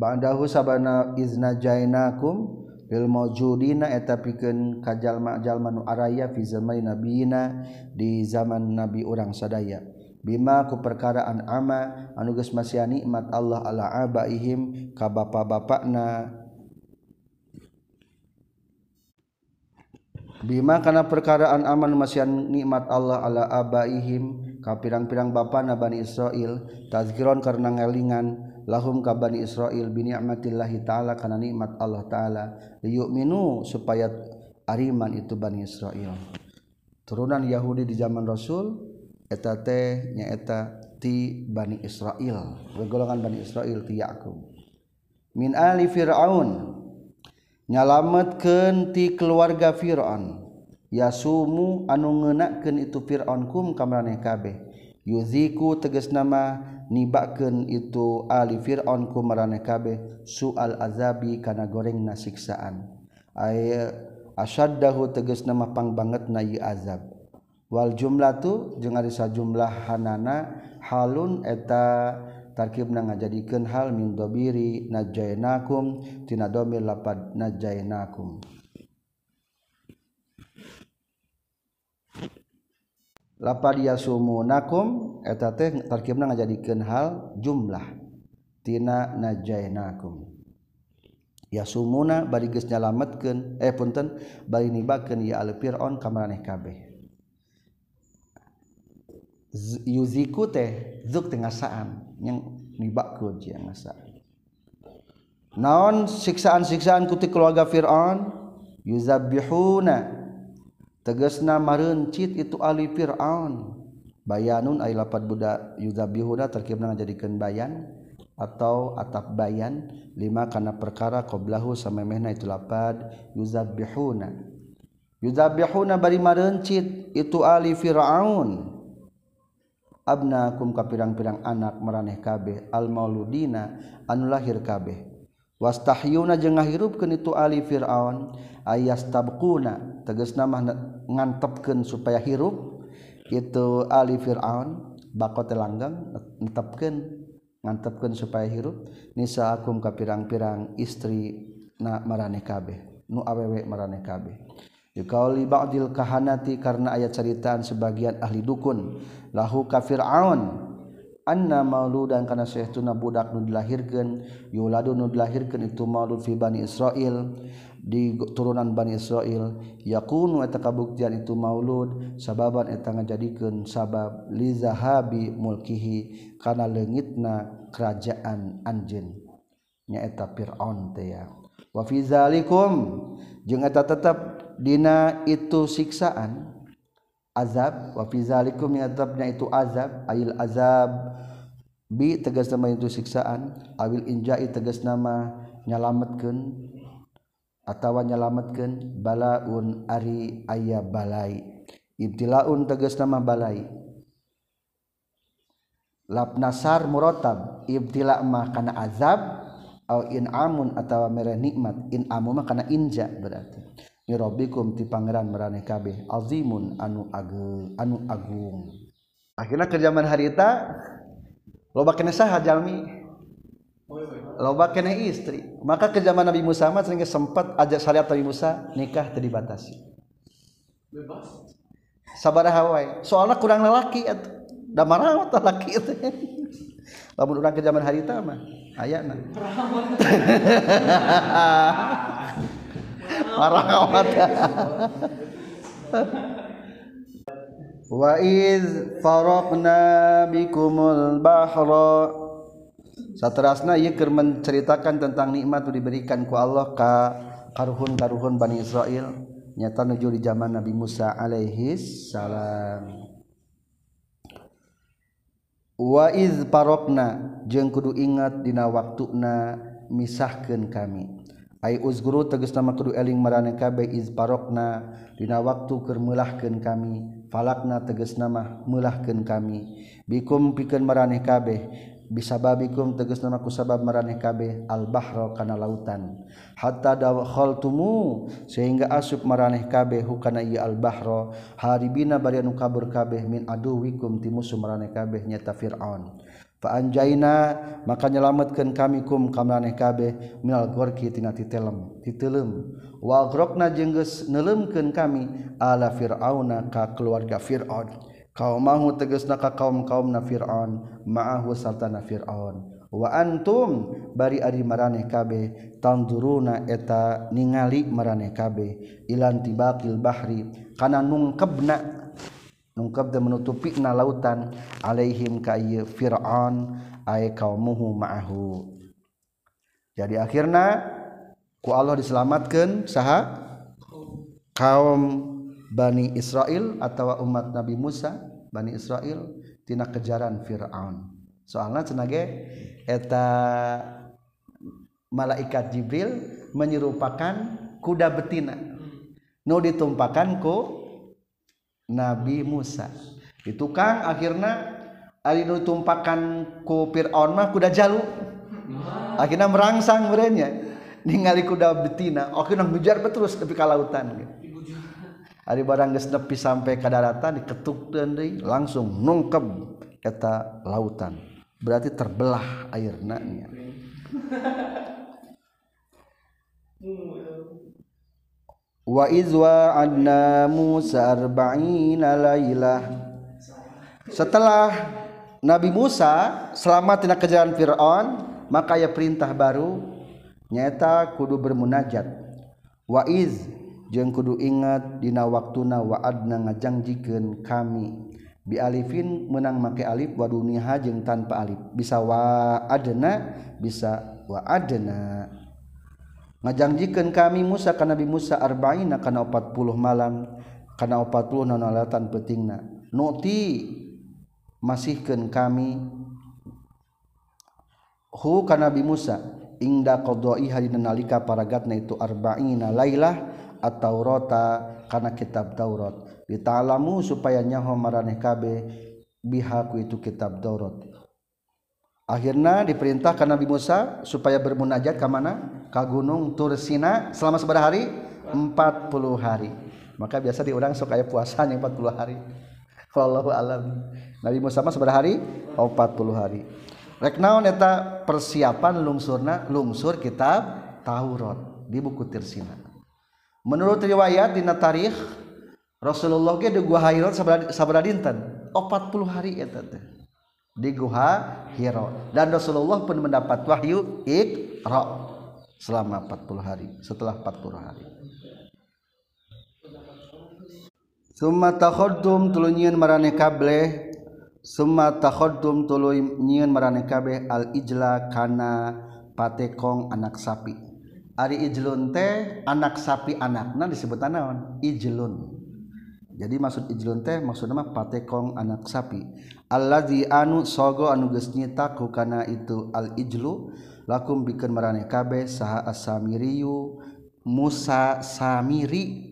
Ba'dahu sabana izna jainakum maujudina eta piken kajjalmakjal manu araya fizamai nabina di zaman nabi orang sadaya. Bimaku perkaraan ama anuges masih nikmat Allah ala abaihim ka bapak-bapakna Bima karena perkaraan aman masih nikmat Allah ala abaihim ka pirang-pirang bapa nabani Israil tazkiron karena ngelingan lahum ka bani Israil bi ni'matillahi taala kana nikmat Allah taala liyu'minu supaya ariman itu bani Israil. Turunan Yahudi di zaman Rasul eta teh nyaeta ti bani Israil. Golongan bani Israil ti Yakub. Min ali fir'aun nyalametkeun ti keluarga Fir'aun. Yasumu anu ngeunakeun itu Fir'aun kum kamraneh kabeh. Yuziku tegas nama nibaken itu ali fir'aun ku maraneh kabeh sual azabi kana goreng na siksaan. Ay asyaddahu tegas nama pang banget na azab. Wal jumlah tu jeung ari sajumlah hanana halun eta tarkibna ngajadikeun hal min dobiri najainakum tina domir lapad najainakum lapad yasumunakum eta teh tarkibna ngajadikeun hal jumlah. Tina najainakum. Yasumuna bari geus nyalametkeun eh punten bari nibakeun ya al fir'aun ka maraneh kabeh yuziku teh zuk teh ngasaan yang nibakeun sia ngasaan naon siksaan-siksaan kuti keluarga fir'aun? Yuzabbihuna. tegesna marencit itu Ali Fir'aun. Bayanun ay lapat budak yuzabihuna terkibna ngajadikeun bayan atau atap bayan. Lima kana perkara qoblahu samemehna itu lapad yuzabihuna yuzabihuna bari marencit itu Ali Fir'aun. Abnakum ka pirang-pirang anak maraneh kabeh al mauludina anu lahir kabeh. wastahyuna jeung ngahirupkeun itu ali fir'aun ayastabquna tegas nama ngantepkeun supaya hirup itu ali fir'aun bakot langgang ngantepkeun ngantepkeun supaya hirup nisa akum ka pirang-pirang istri na maraneh kabeh nu awewe maraneh kabeh. Yukauli ba'dil kahanati karena ayat ceritaan sebagian ahli dukun lahu ka fir'aun. anna mauludan kana sayyiduna budak nu dilahirkeun yuladu nu dilahirkeun itu maulud fi bani Israil di turunan Bani Israil. Yakunu eta kabuktian itu maulud sababan eta ngajadikeun sabab li zahabi mulkihi kana leungitna kerajaan anjeun. Nyaeta Firaun teh ya. Wa fi zalikum jeung eta tetep dina itu siksaan azab wa fi zalikum tetapnya itu azab ayil azab. Bi tegas nama itu siksaan awil injai tegas nama nyalametkeun atawa nyalametkeun balaun ari ayah balai. Ibtilaun tegas nama balai. Lap nasar murotab ibtila mah kana azab au in'amun amun atau merah nikmat in'amu mah kana inja berarti. robikum ti Pangeran meraneh kabeh alzimun anu agung anu agung. Akhirnya ke zaman harita loba kene saha jalmi? Loba kene istri. Maka ke zaman Nabi Musa mah sering sempat ajak syariat Nabi Musa nikah teu dibatasi. Bebas sabaraha wae. Soalna kurang lelaki atuh da marawat lelaki itu lamun urang ke zaman harita mah ayana marah amat wa iz faraqna bikumul bahra Saterasna ieu keur menceritakan tentang nikmat yang diberikan ku Allah ka karuhun-karuhun Bani Israel nyata nuju di zaman Nabi Musa alaihi salam. Wa iz parokna jeung kudu ingat dina waktuna misahkeun kami. ay uzguru tegas nama kudu eling marane kabeh iz parokna dina waktu keur meulahkeun kami falakna tegas nama meulahkeun kami. Bikum pikeun marane kabeh bisababikum tegas nama kusabab marane kabeh al bahra kana lautan. Hatta dakhaltumu sehingga asup marane kabeh hukana ieu al bahra haribina bari anu kabur kabeh min aduwikum ti musuh marane kabeh nyata fir'aun. Anjaina maka nyelamatkan kami kum kameh kabeh minal gorki minalgorkitina titilem titilem warokna jengges nelemken kami ala Fir'auna ka keluarga Fir'aun. Kaum mau teges naka kaum kaum na Fir'aun ma'ahu sartana Fir'aun. Wa antum bari ari maraneh kabeh tanduruna eta ningali maraneh kabeh. Ilan tibaqil bahri kana nungkebna ungkap dan menutupi na lautan alaihim kay Firaun ay kaumuhu ma'ahu. Jadi akhirnya ku Allah diselamatkan saha? Kaum Bani Israel atau umat Nabi Musa Bani Israel tina kejaran Fir'aun. Soalnya cenage eta malaikat Jibril menyerupakan kuda betina. Nu ditumpakan ku Nabi Musa. Itu Kang akhirnya Ali tumpakan ku Fir'aun mah kuda jalu. Akhirnya merangsang berenya ningali kuda betina. Akhirnya ngejar terus tapi ke lautan. Ari barang geus nepi sampai ke daratan diketuk deui langsung nungkep eta lautan. Berarti terbelah airna nya. wa izwa adna Musa arba'ina lailah setelah Nabi Musa selamat tina kejaran Fir'aun maka ya perintah baru nyata kudu bermunajat. Wa iz jeung kudu ingat dina waktuna wa adna ngajangjikeun kami. Bi alifin menang make alif wa duniha jeung tanpa alif. Bisa wa adna bisa wa adna. Ngajangjikan kami Musa karena Nabi Musa arba'ina karena 40 malam karena 40 nonalatan petingna nuti masihkan kami hu karena Nabi Musa ingda qadai hadina nalika paragatna itu arba'ina lailah atau rota karena kitab Taurat. Ditalamu supaya nyaho maraneh kabeh bihaku itu kitab Taurat. Akhirnya diperintahkan Nabi Musa supaya bermunajat ke mana ke gunung Tursina selama seberapa hari? 40 hari. Maka biasa diurang supaya puasanya 40 hari. Wallahu alam. Nabi Musa mah seberapa hari? Oh, 40 hari. Rek naon eta persiapan lungsurna? Lungsur kitab Taurat di buku Tursina menurut riwayat di tarikh Rasulullah ge di gua Hairat sabaraha dinten? 40 hari eta teh. Di Guha Hiro. Dan Rasulullah pun mendapat wahyu Iqra selama 40 hari setelah 40 hari. Summa takhaddum tuluy marane kable summa takhaddum tuluy marane kabeh. Al ijla kana patekong anak sapi. Ari ijlun teh anak sapi anakna disebut naon ijlun. Jadi maksud ijlun teh maksudna mah patekong anak sapi. Allazi anu sogo anu geus nyita kana itu al ijlu lakum bikin marane kabeh saha asamiriyu Musa Samiri.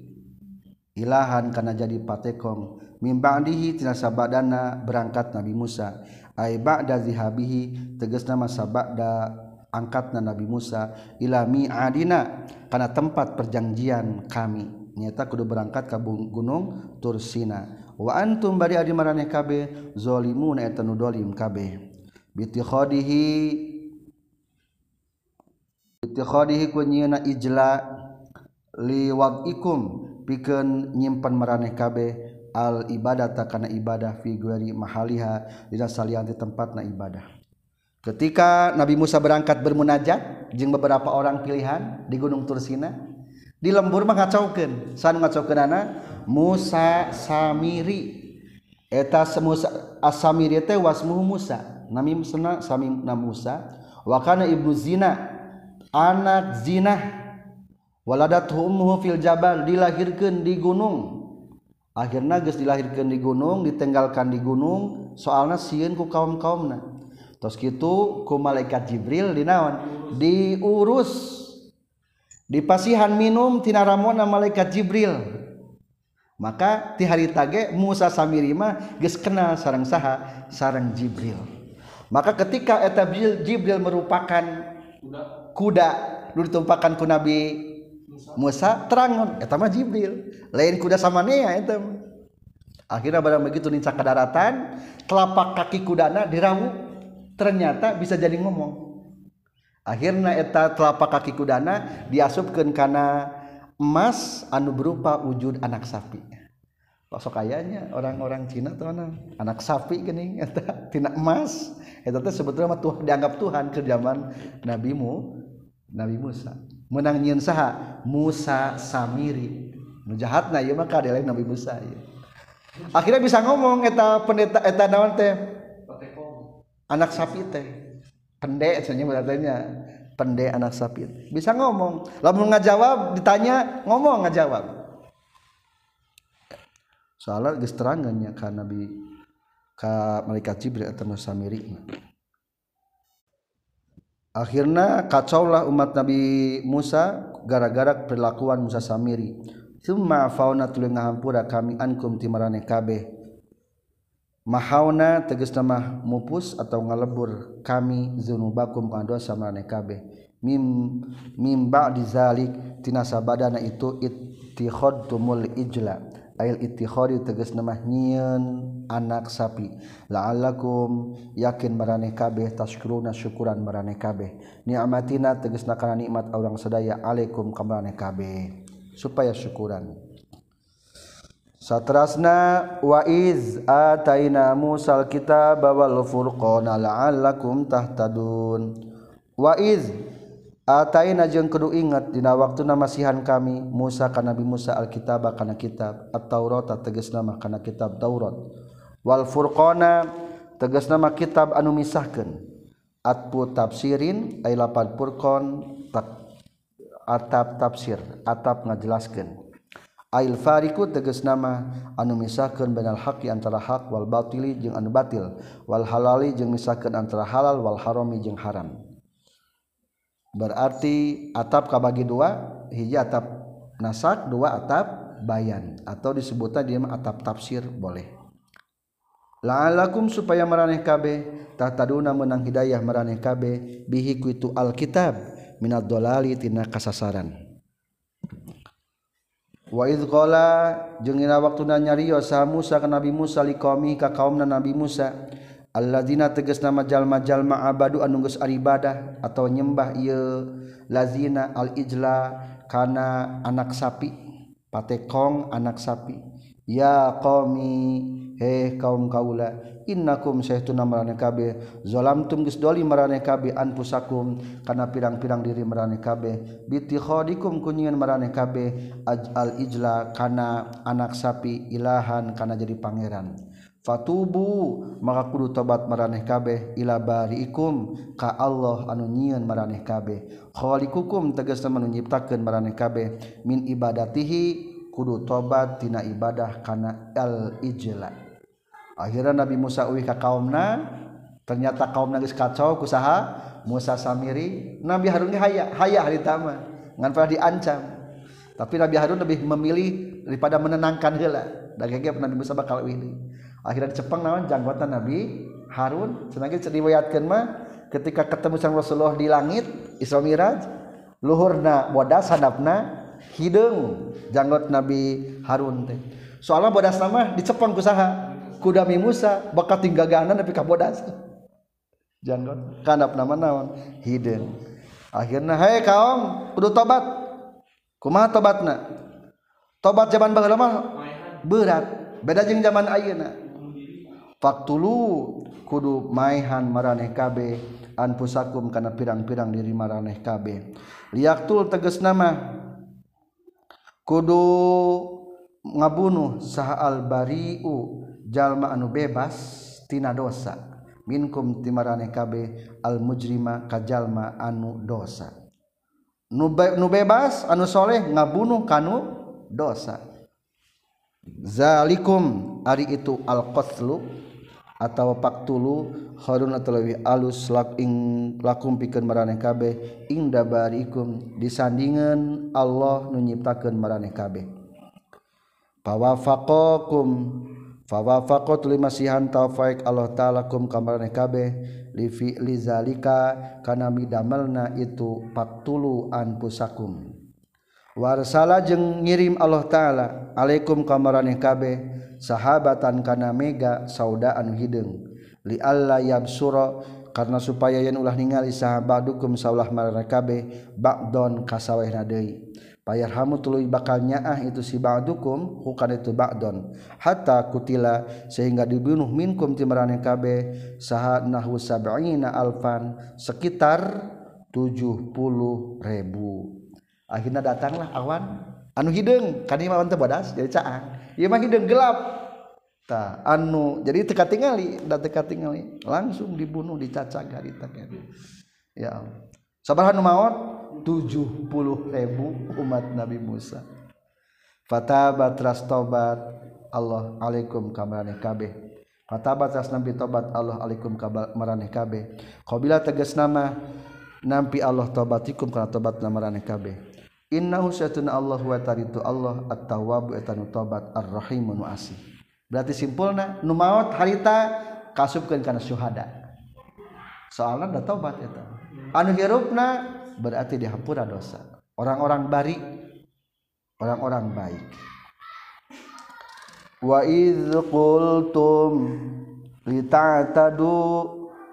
Ilahan karena jadi patekong. Mimba'dihi tina sabadana berangkat Nabi Musa. Ai ba'da zihabihi tegasna masa ba'da angkatna Nabi Musa. Ila mi'adina karena tempat perjanjian kami. Nyata kudu berangkat ke gunung Tursina. Wa antum bari adi maraneh kabeh zalimun eta nu dolim kabeh. Bitikhadihi bitikhadihi ku nyieuna ijla liwadikum pikeun nyimpen maraneh kabeh al ibadata kana ibadah fi ghairi mahaliha dina salian di tempatna ibadah. Ketika Nabi Musa berangkat bermunajat jeung beberapa orang pilihan di Gunung Tursina di lembur mah ngacaukeun san ngacaukeun Musa Samiri. Eta asami wasmu Musa. Na Musa. Wakana ibu zina anak zinah. Waladat ummuhu fil jabal dilahirkan di gunung. Akhirnya geus dilahirkan di gunung ditenggalkan di gunung soalnya sieun ku kaum-kaumna. Tos kitu ku malaikat Jibril dinaon diurus. Dipasihan minum tina ramona malaikat Jibril. Maka ti hari tage Musa Samirima geus kenal sarang saha sarang Jibril. Maka ketika eta Jibril merupakan budak. Kuda. Dulu ditumpakan ku Nabi Musa terang eta mah Jibril. Lain kuda sama nea eta akhirnya barang begitu nincak ke daratan telapak kaki kudana dirawu. Ternyata bisa jadi ngomong. Akhirnya eta telapak kaki kudana diasupkan karena emas anu berupa wujud anak sapi. Pasok kayaknya orang-orang Cina tuh anak, anak sapi gini eta tina emas. Eta teh sebetulnya mah Tuhan dianggap Tuhan ke zaman Nabi Nabi Musa. Menang nyin saha Musa Samiri. Nu jahat na ieu mah kadele Nabi Musa ieu. Akhirnya bisa ngomong eta pendeta eta naon teh? Anak sapi teh. Pendek cenah berarti pendek anak sapi. Bisa ngomong. Lamun ngajawab ditanya ngomong ngajawab. Soalnya geus terangkannya ka Nabi ka malaikat Jibril atau Samiri akhirnya kacaulah umat Nabi Musa gara-gara perlakuan Musa Samiri summa fauna tuluy ngahampura kami ankum timarane kabeh. Mahauna tegas nama mupus atau ngalebur kami zunubakum kana dosa marane kabeh. Mim mim ba'di zalik tina sabadana itu ittikhadtumul ijla. ail ittihari tegas nemah nyieun anak sapi. La'allakum yakin maraneh kabeh tashkuruna syukuran maraneh kabeh. Ni'matina tegas nakana nikmat orang sedaya alaikum ka maraneh kabeh. Supaya syukuran. Satrasna wa iz ataina Musal kitaba wal furqana la'allakum tahtadun. Wa iz Ataina jeung kudu ingat dina waktu namasihan kami Musa kana Nabi Musa Alkitab kana kitab At-Taurat tegas nama kana kitab Taurat. Wal Furqana tegas nama kitab anu misahkeun. Atpu tafsirin ay lapad furqan atap tafsir atap ngajelaskeun. Ail fariku tegas nama anu misahkeun benal haqi antara hak wal batili jeung anu batil wal halali jeung misahkeun antara halal wal harami jeung haram. berarti atap kabagi dua hiji atap nasak dua atap bayan. Atau disebutnya dia atap tafsir boleh. La'alakum supaya maraneh kabe tahtaduna menang hidayah maraneh kabe bihi kuitu alkitab minad dolali tina kasasaran. Wa idh qala jeung waktu nanya Rio sa Musa ka Nabi Musa liqaumi ka kaumna Nabi Musa? Alladzina teges nama jalma-jalma abadu anunggus geus ibadah atau nyembah ye lazina al-ijla kana anak sapi patekong anak sapi. Ya qaumi he kaum kaula innakum saytuna marane kabeh. Zalamtum geus doli marane kabeh anfusakum kana pirang-pirang diri marane kabeh. Bitikhadikum kunyian marane kabeh. Al ijla kana anak sapi ilahan kana jadi pangeran. fatubu maka kudu tobat maraneh kabeh ila bariikum ka Allah anu nyieun maraneh kabeh. Khaliqukum tegasna anu nyiptakeun maraneh kabeh. Min ibadatihi kudu tobat tina ibadah kana al ijla akhirnya Nabi Musa uwi ka kaumna ternyata kaumna geus kacau kusaha Musa Samiri Nabi Harun haya haya hari tama ngan pernah diancam. Tapi Nabi Harun lebih memilih daripada menenangkan heula. Dan gege Nabi Musa bakal ini akhiran Jepang naon janggota Nabi Harun. Senangnya diriwayatkan mah ketika ketemu sang Rasulullah di langit Isra Miraj luhurna bodas hadapna hidung janggot Nabi Harun teh. Soalnya bodas nama dicepang kusaha kudami Musa bakat tinggaganan tapi ka bodas. Janggot kanap nama naon? Hidung. Akhirnya hei kaum kudu tobat. Kumaha tobatna? Tobat zaman baheula mah berat. Beda jeung zaman ayeuna. faktulu kudu maihan maraneh kabe anfusakum kana pirang-pirang diri maraneh kabe. Liaktul tegas nama kudu ngabunuh saha al bariu jalma anu bebas tina dosa. Minkum timarane kabe al mujrima kajalma anu dosa. Nu, be, nu bebas anu soleh ngabunuh kanu dosa. Zalikum ari itu al qatlu atau paktulu Harun atauwi alus lakum pikeun maraneh kabeh inda barikum disandingan Allah nu nyiptakeun maraneh kabeh. Fawafaqakum fawafaqat limasihan taufaik Allah ta'ala kum kamaraneh kabeh li fi lizalika kana midamalna itu paktulu anfusakum warsala jeung ngirim Allah ta'ala Alaikum kamarane kabeh sahabatan kana mega saudaan hidung li Allah yabsura karena supaya yen ulah ningali sahabat dukum saulah marana kabeh ba'don kasawehna deui. Payarhamu tuluy bakal nyaah itu si ba'dukum bukan itu ba'don. Hatta kutila sehingga dibunuh minkum ti kabeh saha nahwu sab'ina alfan sekitar 70 ribu. akhirnya datanglah awan. Anu hidung kan imam teh bodas jadi caang ieu mah hidung gelap. Ta anu jadi teka tingali da teka tingali langsung dibunuh dicacag harita ya Allah. Sabaraha nu maot 70 ribu umat Nabi Musa. Fatabat rastobat Allah alaikum kamarane kabeh. Fatabat ras nabi tobat Allah alaikum kamarane kabeh. Qabila tegas nama nampi Allah tobatikum kana tobat maraneh kabeh. Innahu syatuna Allah wa taritu Allah at-tawwabu etanu tobat ar-rahimun wa asih. Berarti simpulna nu maot harita kasubkeun kana syuhada. Soalna da tobat eta. Anu hirupna berarti dihapura dosa. Orang-orang bari orang-orang baik. Wa idz qultum lita'tadu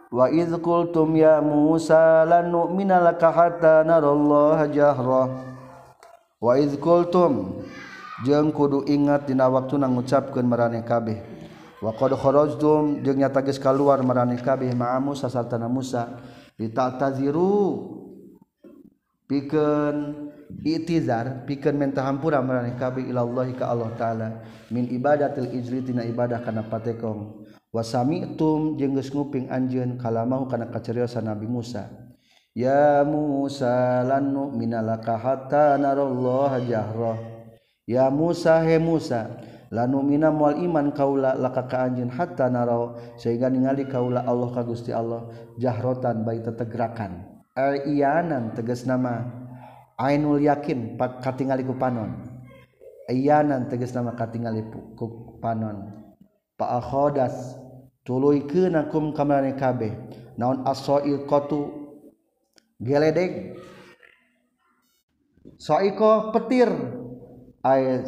wa idz qultum ya Musa lan nu'mina laka hatta narallaha jahrah waizkultum jeung kudu ingat dina waktu na ngucapkeun maraneh kabeh. Wa qad kharajtum jeung nyata geus kaluar maraneh kabeh ma'a Musa sarta Musa. Litataziru pikeun itizar pikeun menta hampura maraneh kabeh ilallahi ka Allah taala. Min ibadatil ijri tina ibadah kana patekong. Wasami'tum jeung geus nguping anjeun kalamau kana kacariyosan Nabi Musa. ya Musa lan nu'mina laka hatta narallaha jahrah ya Musa he Musa lan nu'mina mual iman kaula laka ka anjeun hatta narau sehingga ningali kaula Allah ka Gusti Allah jahrotan bae tetegrakan ayanan tegas nama. Ainul yakin katingali ku panon. Ayanan tegas nama katingali ku panon. Pa akhodas tuluykeun akum kamarane kabeh. Naon asoil qatu geledeg soiko petir. Ayat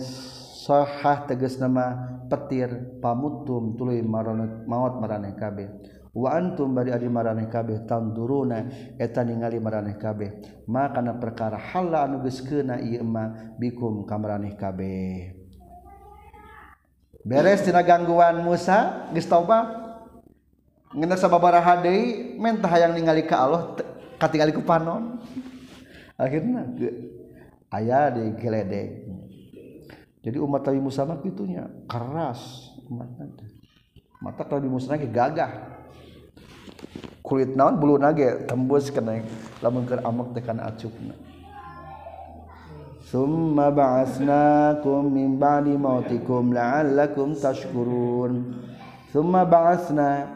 sohah tegas nama petir. Pamutum tuluy maraneh maut maraneh kabeh. Wa antum bari adi maraneh kabeh tanduruna eta ningali maraneh kabeh. Ma kana perkara halla anu geus keuna ieu ma bikum kamaraneh kabeh. Beres tina gangguan Musa geus tobat ngeuna sababaraha deui mentah hayang ningali ka Allah katingali ku panon akhirnya ayah di geledek jadi umat Nabi Musa mah gitunya keras. Umat mata kalau di Musa lagi gagah. Kulit naon bulu nage tembus kena. Lamun keur amok tekan acukna. Summa ba'asnakum min ba'di mautikum la'allakum tashkurun. Summa ba'asna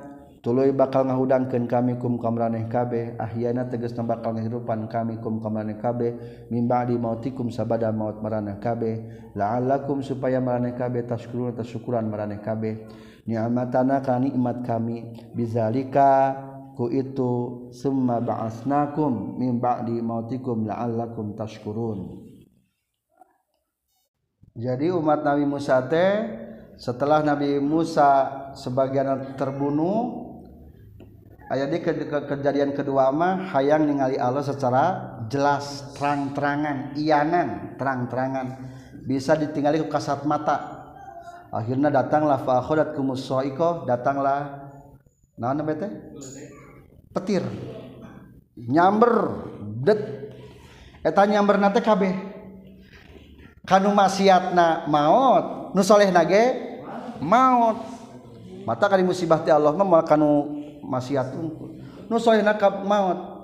bakal ngahudangkan kami kum kamraneh kabeh ahyana teges na bakal ngahirupan kami kum kamraneh kabeh mimba di mautikum sabada maut maraneh kabeh la'allakum supaya maraneh kabeh taskurun syukuran maraneh kabeh. Ni'matana ka nikmat kami bizalika ku itu summa ba'asnakum min ba'di mautikum la'allakum tashkurun. Jadi umat Nabi Musa teh setelah Nabi Musa sebagian terbunuh di ke kejadian kedua mah hayang ningali Allah secara jelas terang-terangan iyanan terang-terangan. Bisa ditinggali ke kasat mata. Akhirnya datanglah fa akhadat kumusaiko datanglah naon bete petir. Nyamber det. Eta nyamber nate kabeh. Kanu maksiatna maut nu soleh nage maut. Mata kali musibahti Allah makan maksiat unggul nusoy ka maut.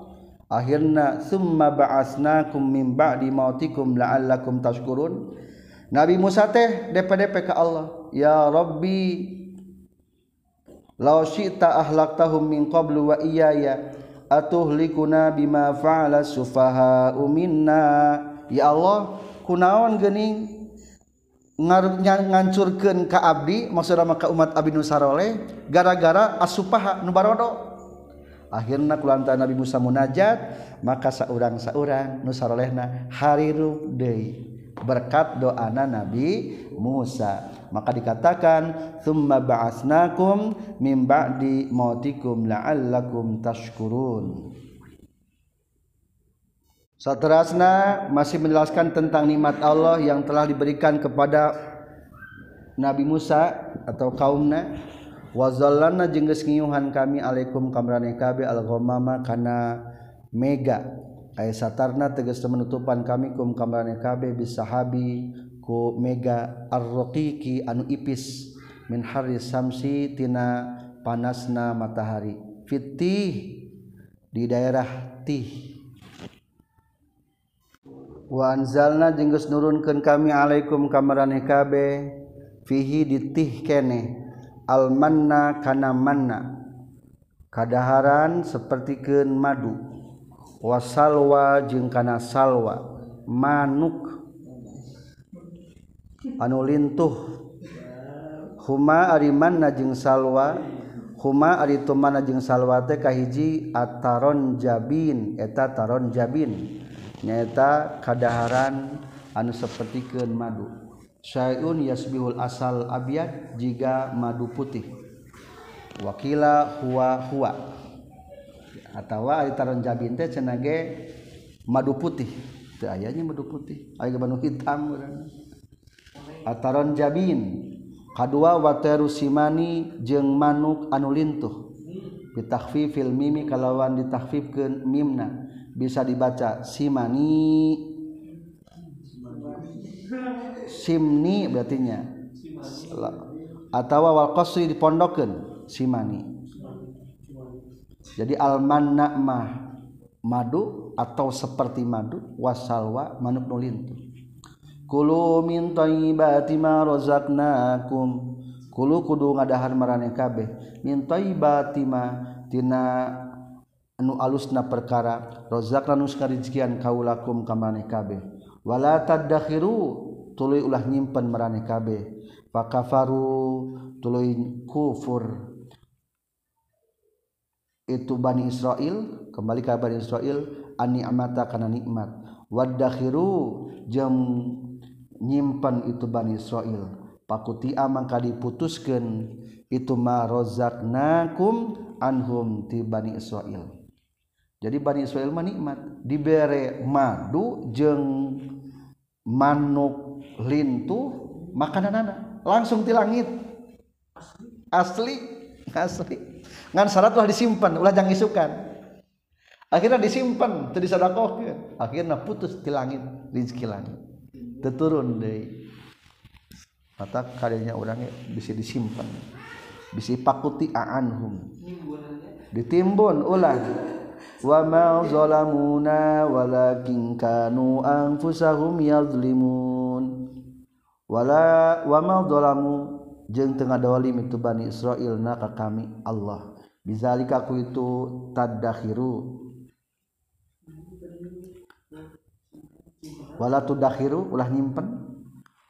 Akhirna summa ba'asnakum min ba'di mautikum la'allakum tashkurun. Nabi Musa teh DPDP ke Allah ya Rabbi law syi'ta ahlaktahum min qablu wa iyaya atuhlikuna bima fa'ala sufaha'u minna. Ya Allah kunaon geuning? ngancurkan ke Abdi maksud maka umat Abi Nusarole gara-gara asupaha nubarodo akhirnya kulanta Nabi Musa munajat maka saurang saurang Nusarolehna harirup deui berkat doana Nabi Musa. Maka dikatakan thumma ba'asnakum mim ba'di mautikum la'allakum tashkurun. Saterasna masih menjelaskan tentang nikmat Allah yang telah diberikan kepada Nabi Musa atau kaumnya. Wazallana jengges ngiuhan kami alaikum kamrane kabe al-ghamama kana mega. Ay satarna tegas menutupan kami kum kamrane kabe bisahabi ku mega ar-raqiqi anu ipis. Min harri samsi tina panasna matahari. Fitih di daerah tih waanzalna jenggus nurunkan kami Alaikum kamareh kabe fihi ditih kene almanna kana manna kadaharan sapertikeun madu wasalwa jeung kana salwa manuk anu lintuh huma ari manna jeung salwa huma ari tumana jeung salwa teh kahiji ataron jabin eta taron jabin. nyata kadaharan anu sapertikeun madu. Syaiun yasbihul asal abiyat jika madu putih. Wakila huwa huwa atau aitaran jabin teh cenage madu putih. Teu ayanya madu putih. Aya madu hitam ataron jabin. Kadua wateru simani jeung manuk anu lintuh. Bitakhfifil mimi kalawan ditakhfifkeun mimna. Bisa dibaca simani. Simni berartinya. Atau wal qasri dipondokeun simani. Jadi alman mah madu atau seperti madu wasalwa manuk nulintu kulu min thayyibati ma razaqnakum. Kulu kudu ngadahar marane kabeh. Min thayyibati ma tina anu alusna perkara rozakna nuskarizkian kaulakum kamane kabeh wala tadakhiru tuluy ulah nyimpen marane kabeh pakafaru tuluy kufur. Itu Bani Israel kembali ke Bani Israel an ni'mata kana nikmat. Wadakhiru jam nyimpen itu Bani Israel. Amang kali diputuskeun itu ma rozaknakum anhum ti Bani Israel. jadi Bani Israel menikmat. Diberre dibere madu jeng manuk lintu makanan anak langsung di langit. Asli. Asli. Ngan syarat ulah disimpan ulah jangan isukan. Akhirnya disimpan tadi sadakoh akhirnya putus di langit rezeki langit. Teturun deh mata kalinya orangnya bisa disimpan. Bisa pakuti aanhum ditimbun ulah. wama zalamuna walakin kanu anfusahum yazlimun wala wama zalamu jeung teu ngadawalim itu Bani Israilna ka kami Allah. Bizalika ku itu tadakhiru. Wala tudakhiru ulah nyimpen.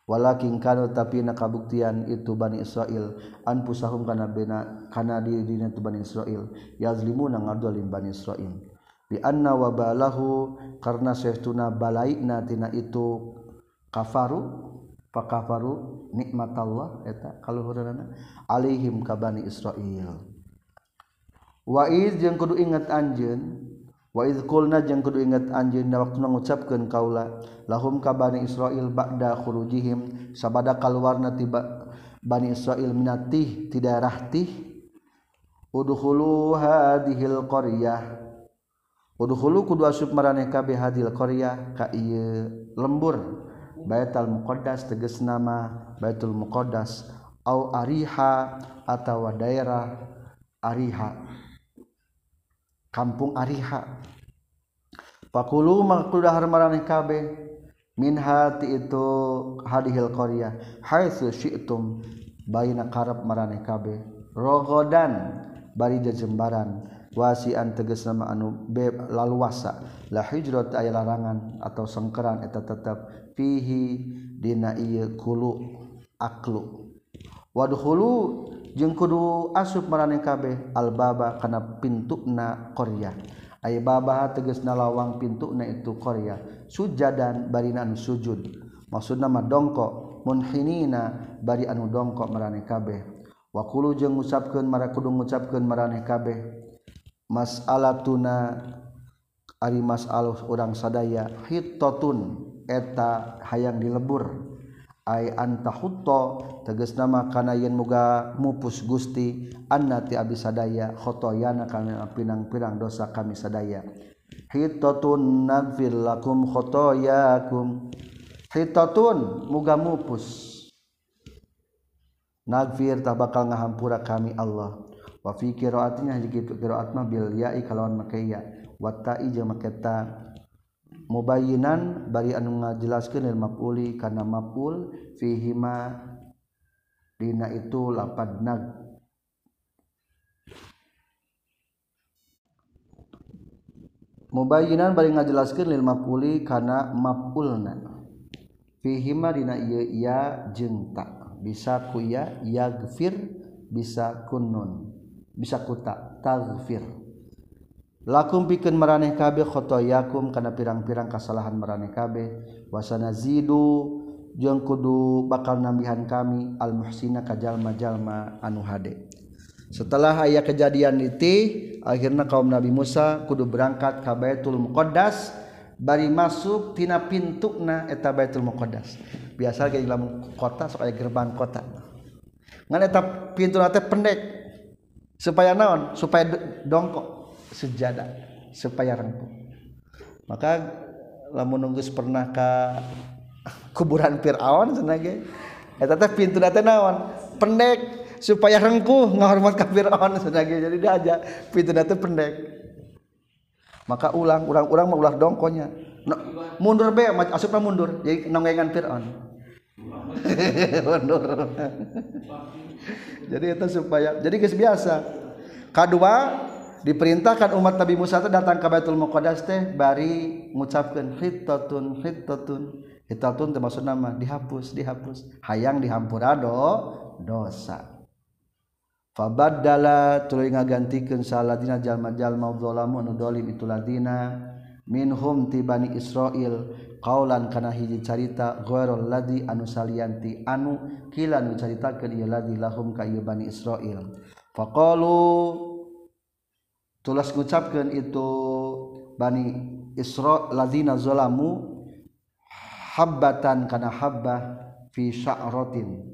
wala kingkano tapi na kabuktian itu Bani Israil an pusahum kana bena kana di dina tu Bani Israil yazlimu na ngadolim Bani Israil bi anna wabalahu karna sahtuna balaina tina itu kafaru pakafaru nikmat Allah eta kaluhurna alaihim ka Bani Israil wa iz jeung kudu ingat anjeun wakulna jeung kudu inget anjin waktu mengucapkan kaula lahum ka Bani Israil bakda hurujihim sabada keluarna tiba Bani Israil minatih tidak rahtih udhulu hadhil qaryah. Udhulu kudu asup maraneh kabeh hadhil qaryah ka ieu lembur. Baitul Muqaddas teges nama Baitul Muqaddas au ariha atawa daerah ariha. kampung Ariha. Pakulu makdahar mareh kabeh. Min hati itu hadihil Korea haitsu syi'tum baina karab mareh kabeh. Rogodan bari jembaran wasian teges nama anu be laluasa. La hijrat aya larangan atau sengkeran eta tetap fihi dina ieu kulu aklu. Wadkhulu jeung kudu asup marane kabeh albaba kana pintuna Korea. Ay babaha teges nalawang pintuna itu Korea. Sujadan barinan sujud. Maksud nama dongkok munhinina bari anu dongkok marane kabeh. Wakulu jeung ngucapkeun mara kudu ngucapkeun marane kabeh. Mas'alatuna ari masalah urang sadaya hitotun eta hayang dilebur. ay antahutto tegas nama kana yen muga mupus Gusti annati abdi sadaya khotoyana kami pinang-pinang dosa kami sadaya. Hitatun nagfir lakum khotoyakum. Hitatun muga mupus. Nagfir tak bakal ngahampura kami Allah. Wa fi qiraatina jadi qiraat mah bil ya'i kalawan makaiya. Wa ta'i jeung mubayinan bari anu ngajelaskeun lil maf'uli kana maf'ul fihi ma dina itu lapad nag. Mubayinan bari ngajelaskeun lil maf'uli kana maf'ulna fihi ma dina ieu ya jeung ta bisa ku ya yagfir bisa kunun bisa ku ta tagfir. lakum pikeun maraneh kabeh khotoyakum kana pirang-pirang kasalahan maraneh kabeh. Wasana zidu jeung kudu bakal nambihan kami al muhsina ka jalma-jalma anu hade. Setelah aya kejadian itu akhirnya kaum Nabi Musa kudu berangkat ka Baitul Muqaddas bari masuk tina pintuna eta Baitul Muqaddas. Biasa ge lamun kota sok aya gerbang kota. Ngan eta pintuna teh pendek supaya naon? Supaya dongkok. Sejadah supaya rengkuh maka lamun nunggu pernah ke kuburan Fir'aun senage eta teh pintu teh naon? Pendek supaya rengkuh ngahormat ka Fir'aun senage jadi dia aja pintu teh pendek. Maka ulang ulang-ulang mah ulah dongkonya. No, mundur be asupna mundur. Jadi nonggengan Fir'aun. Mundur. Jadi itu supaya jadi guys biasa. Kedua diperintahkan umat Nabi Musa itu datang ke Baitul Muqaddas teh bari ngucapkeun hittatun hittatun hittatun teh maksudna mah dihapus dihapus. Hayang dihampura do dosa. Fabaddala tuluy ngagantikeun saladina jalma-jalma zalamu nu dolim itu ladina. Minhum ti bani Israil kaulan kana hiji carita ghairul ladzi anu salianti anu. Kila nu caritakeun ieu ladzi lahum ka ieu bani Israil. Faqalu tulas ngucapkan itu Bani Isra ladina zalamu habbatan kana habbah fi sya'ratin.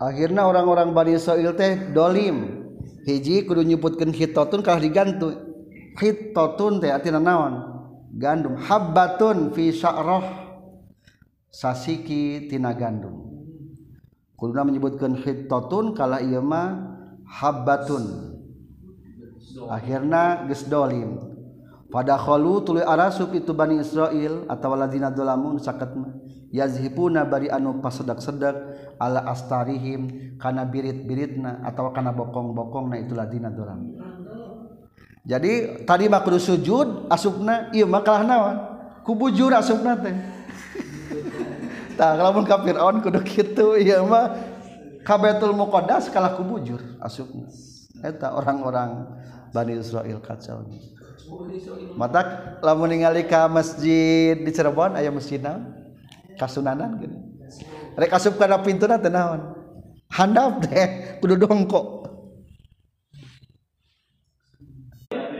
Akhirnya orang-orang Bani Israel teh dolim. Hiji kudu nyebutkan hitotun kalah digantu. Hitotun teh artinya naon? Gandum. Habbatun fi sya'rah. Sasiki tina gandum. Kuduna menyebutkan hitotun kalah iya mah habbatun. Akhirnya geus dolim. Pada khalu tuluy arasub itu Bani Israil atau ladina dolamun sakat yazhibuna bari anu pasedak-sedak ala astarihim kana birit-biritna atau kana bokong-bokongna itu ladina dolam. Jadi tadi mah kudu sujud asupna ieu mah kalah naon? Kubujur asupna teh. Tah lamun ka Firaun kudu kitu ieu mah. kabetul muqaddas kalah kubujur asupna. Eta orang-orang Bani Israel kacau. Mata lamun ningali ka masjid di Cirebon aya masjid naon? Kasunanan gini. Rek asup kana pintuna teu naon? Handap teh kudu dongkok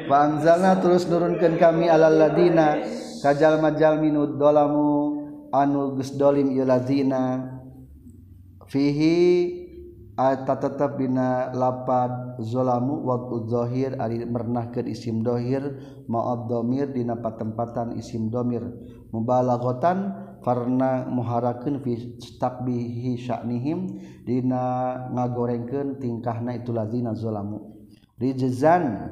Bangzalna terus nurunkan kami alal ladina kajal majal minud dolamu anu gus dolim ieu ladina. fihi ata tetap dina lapad zolamu waktu zahir ari mernahkeun isim dohir ma'ad domir dina patempatan isim domir. Mubalaghatan karena muharakeun fi takbihi sya'nihim dina ngagorengkeun tingkahna itu lazina zolamu. Rijzan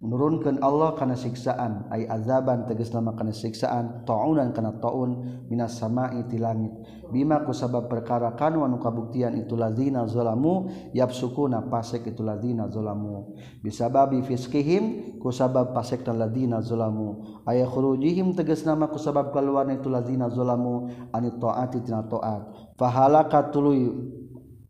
menurunkan Allah karena siksaan. Ay azaban tegas nama karena siksaan. Ta'unan karena ta'un. Minas sama'i iti langit. Bima ku sabab perkara kanu anu kabuktian itu lazina zalamu yabsukuna pasek itu lazina zalamu bisababi fiskihim ku sabab pasek dan lazina zolamu. Ayah khurujihim tegas nama ku sabab keluarna itu lazina zolamu. Anit ta'ati tina ta'at. Fahalaka tuluy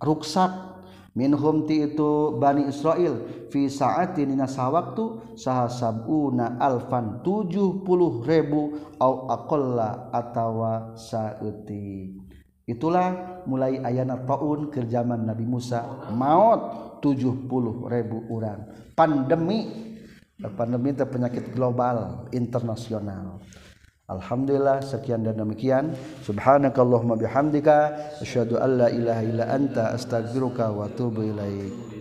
ruksak. minhum ti itu Bani Israil fi saatin dina sawaktu saha sabuna alfan 70 ribu au aqalla atawa saeutik itulah mulai ayana taun ke zaman Nabi Musa maut 70 ribu orang pandemi pandemi itu penyakit global internasional. Alhamdulillah sekian dan demikian. Subhanakallahumma bihamdika asyhadu alla ilaha illa anta astaghfiruka wa atubu ilaik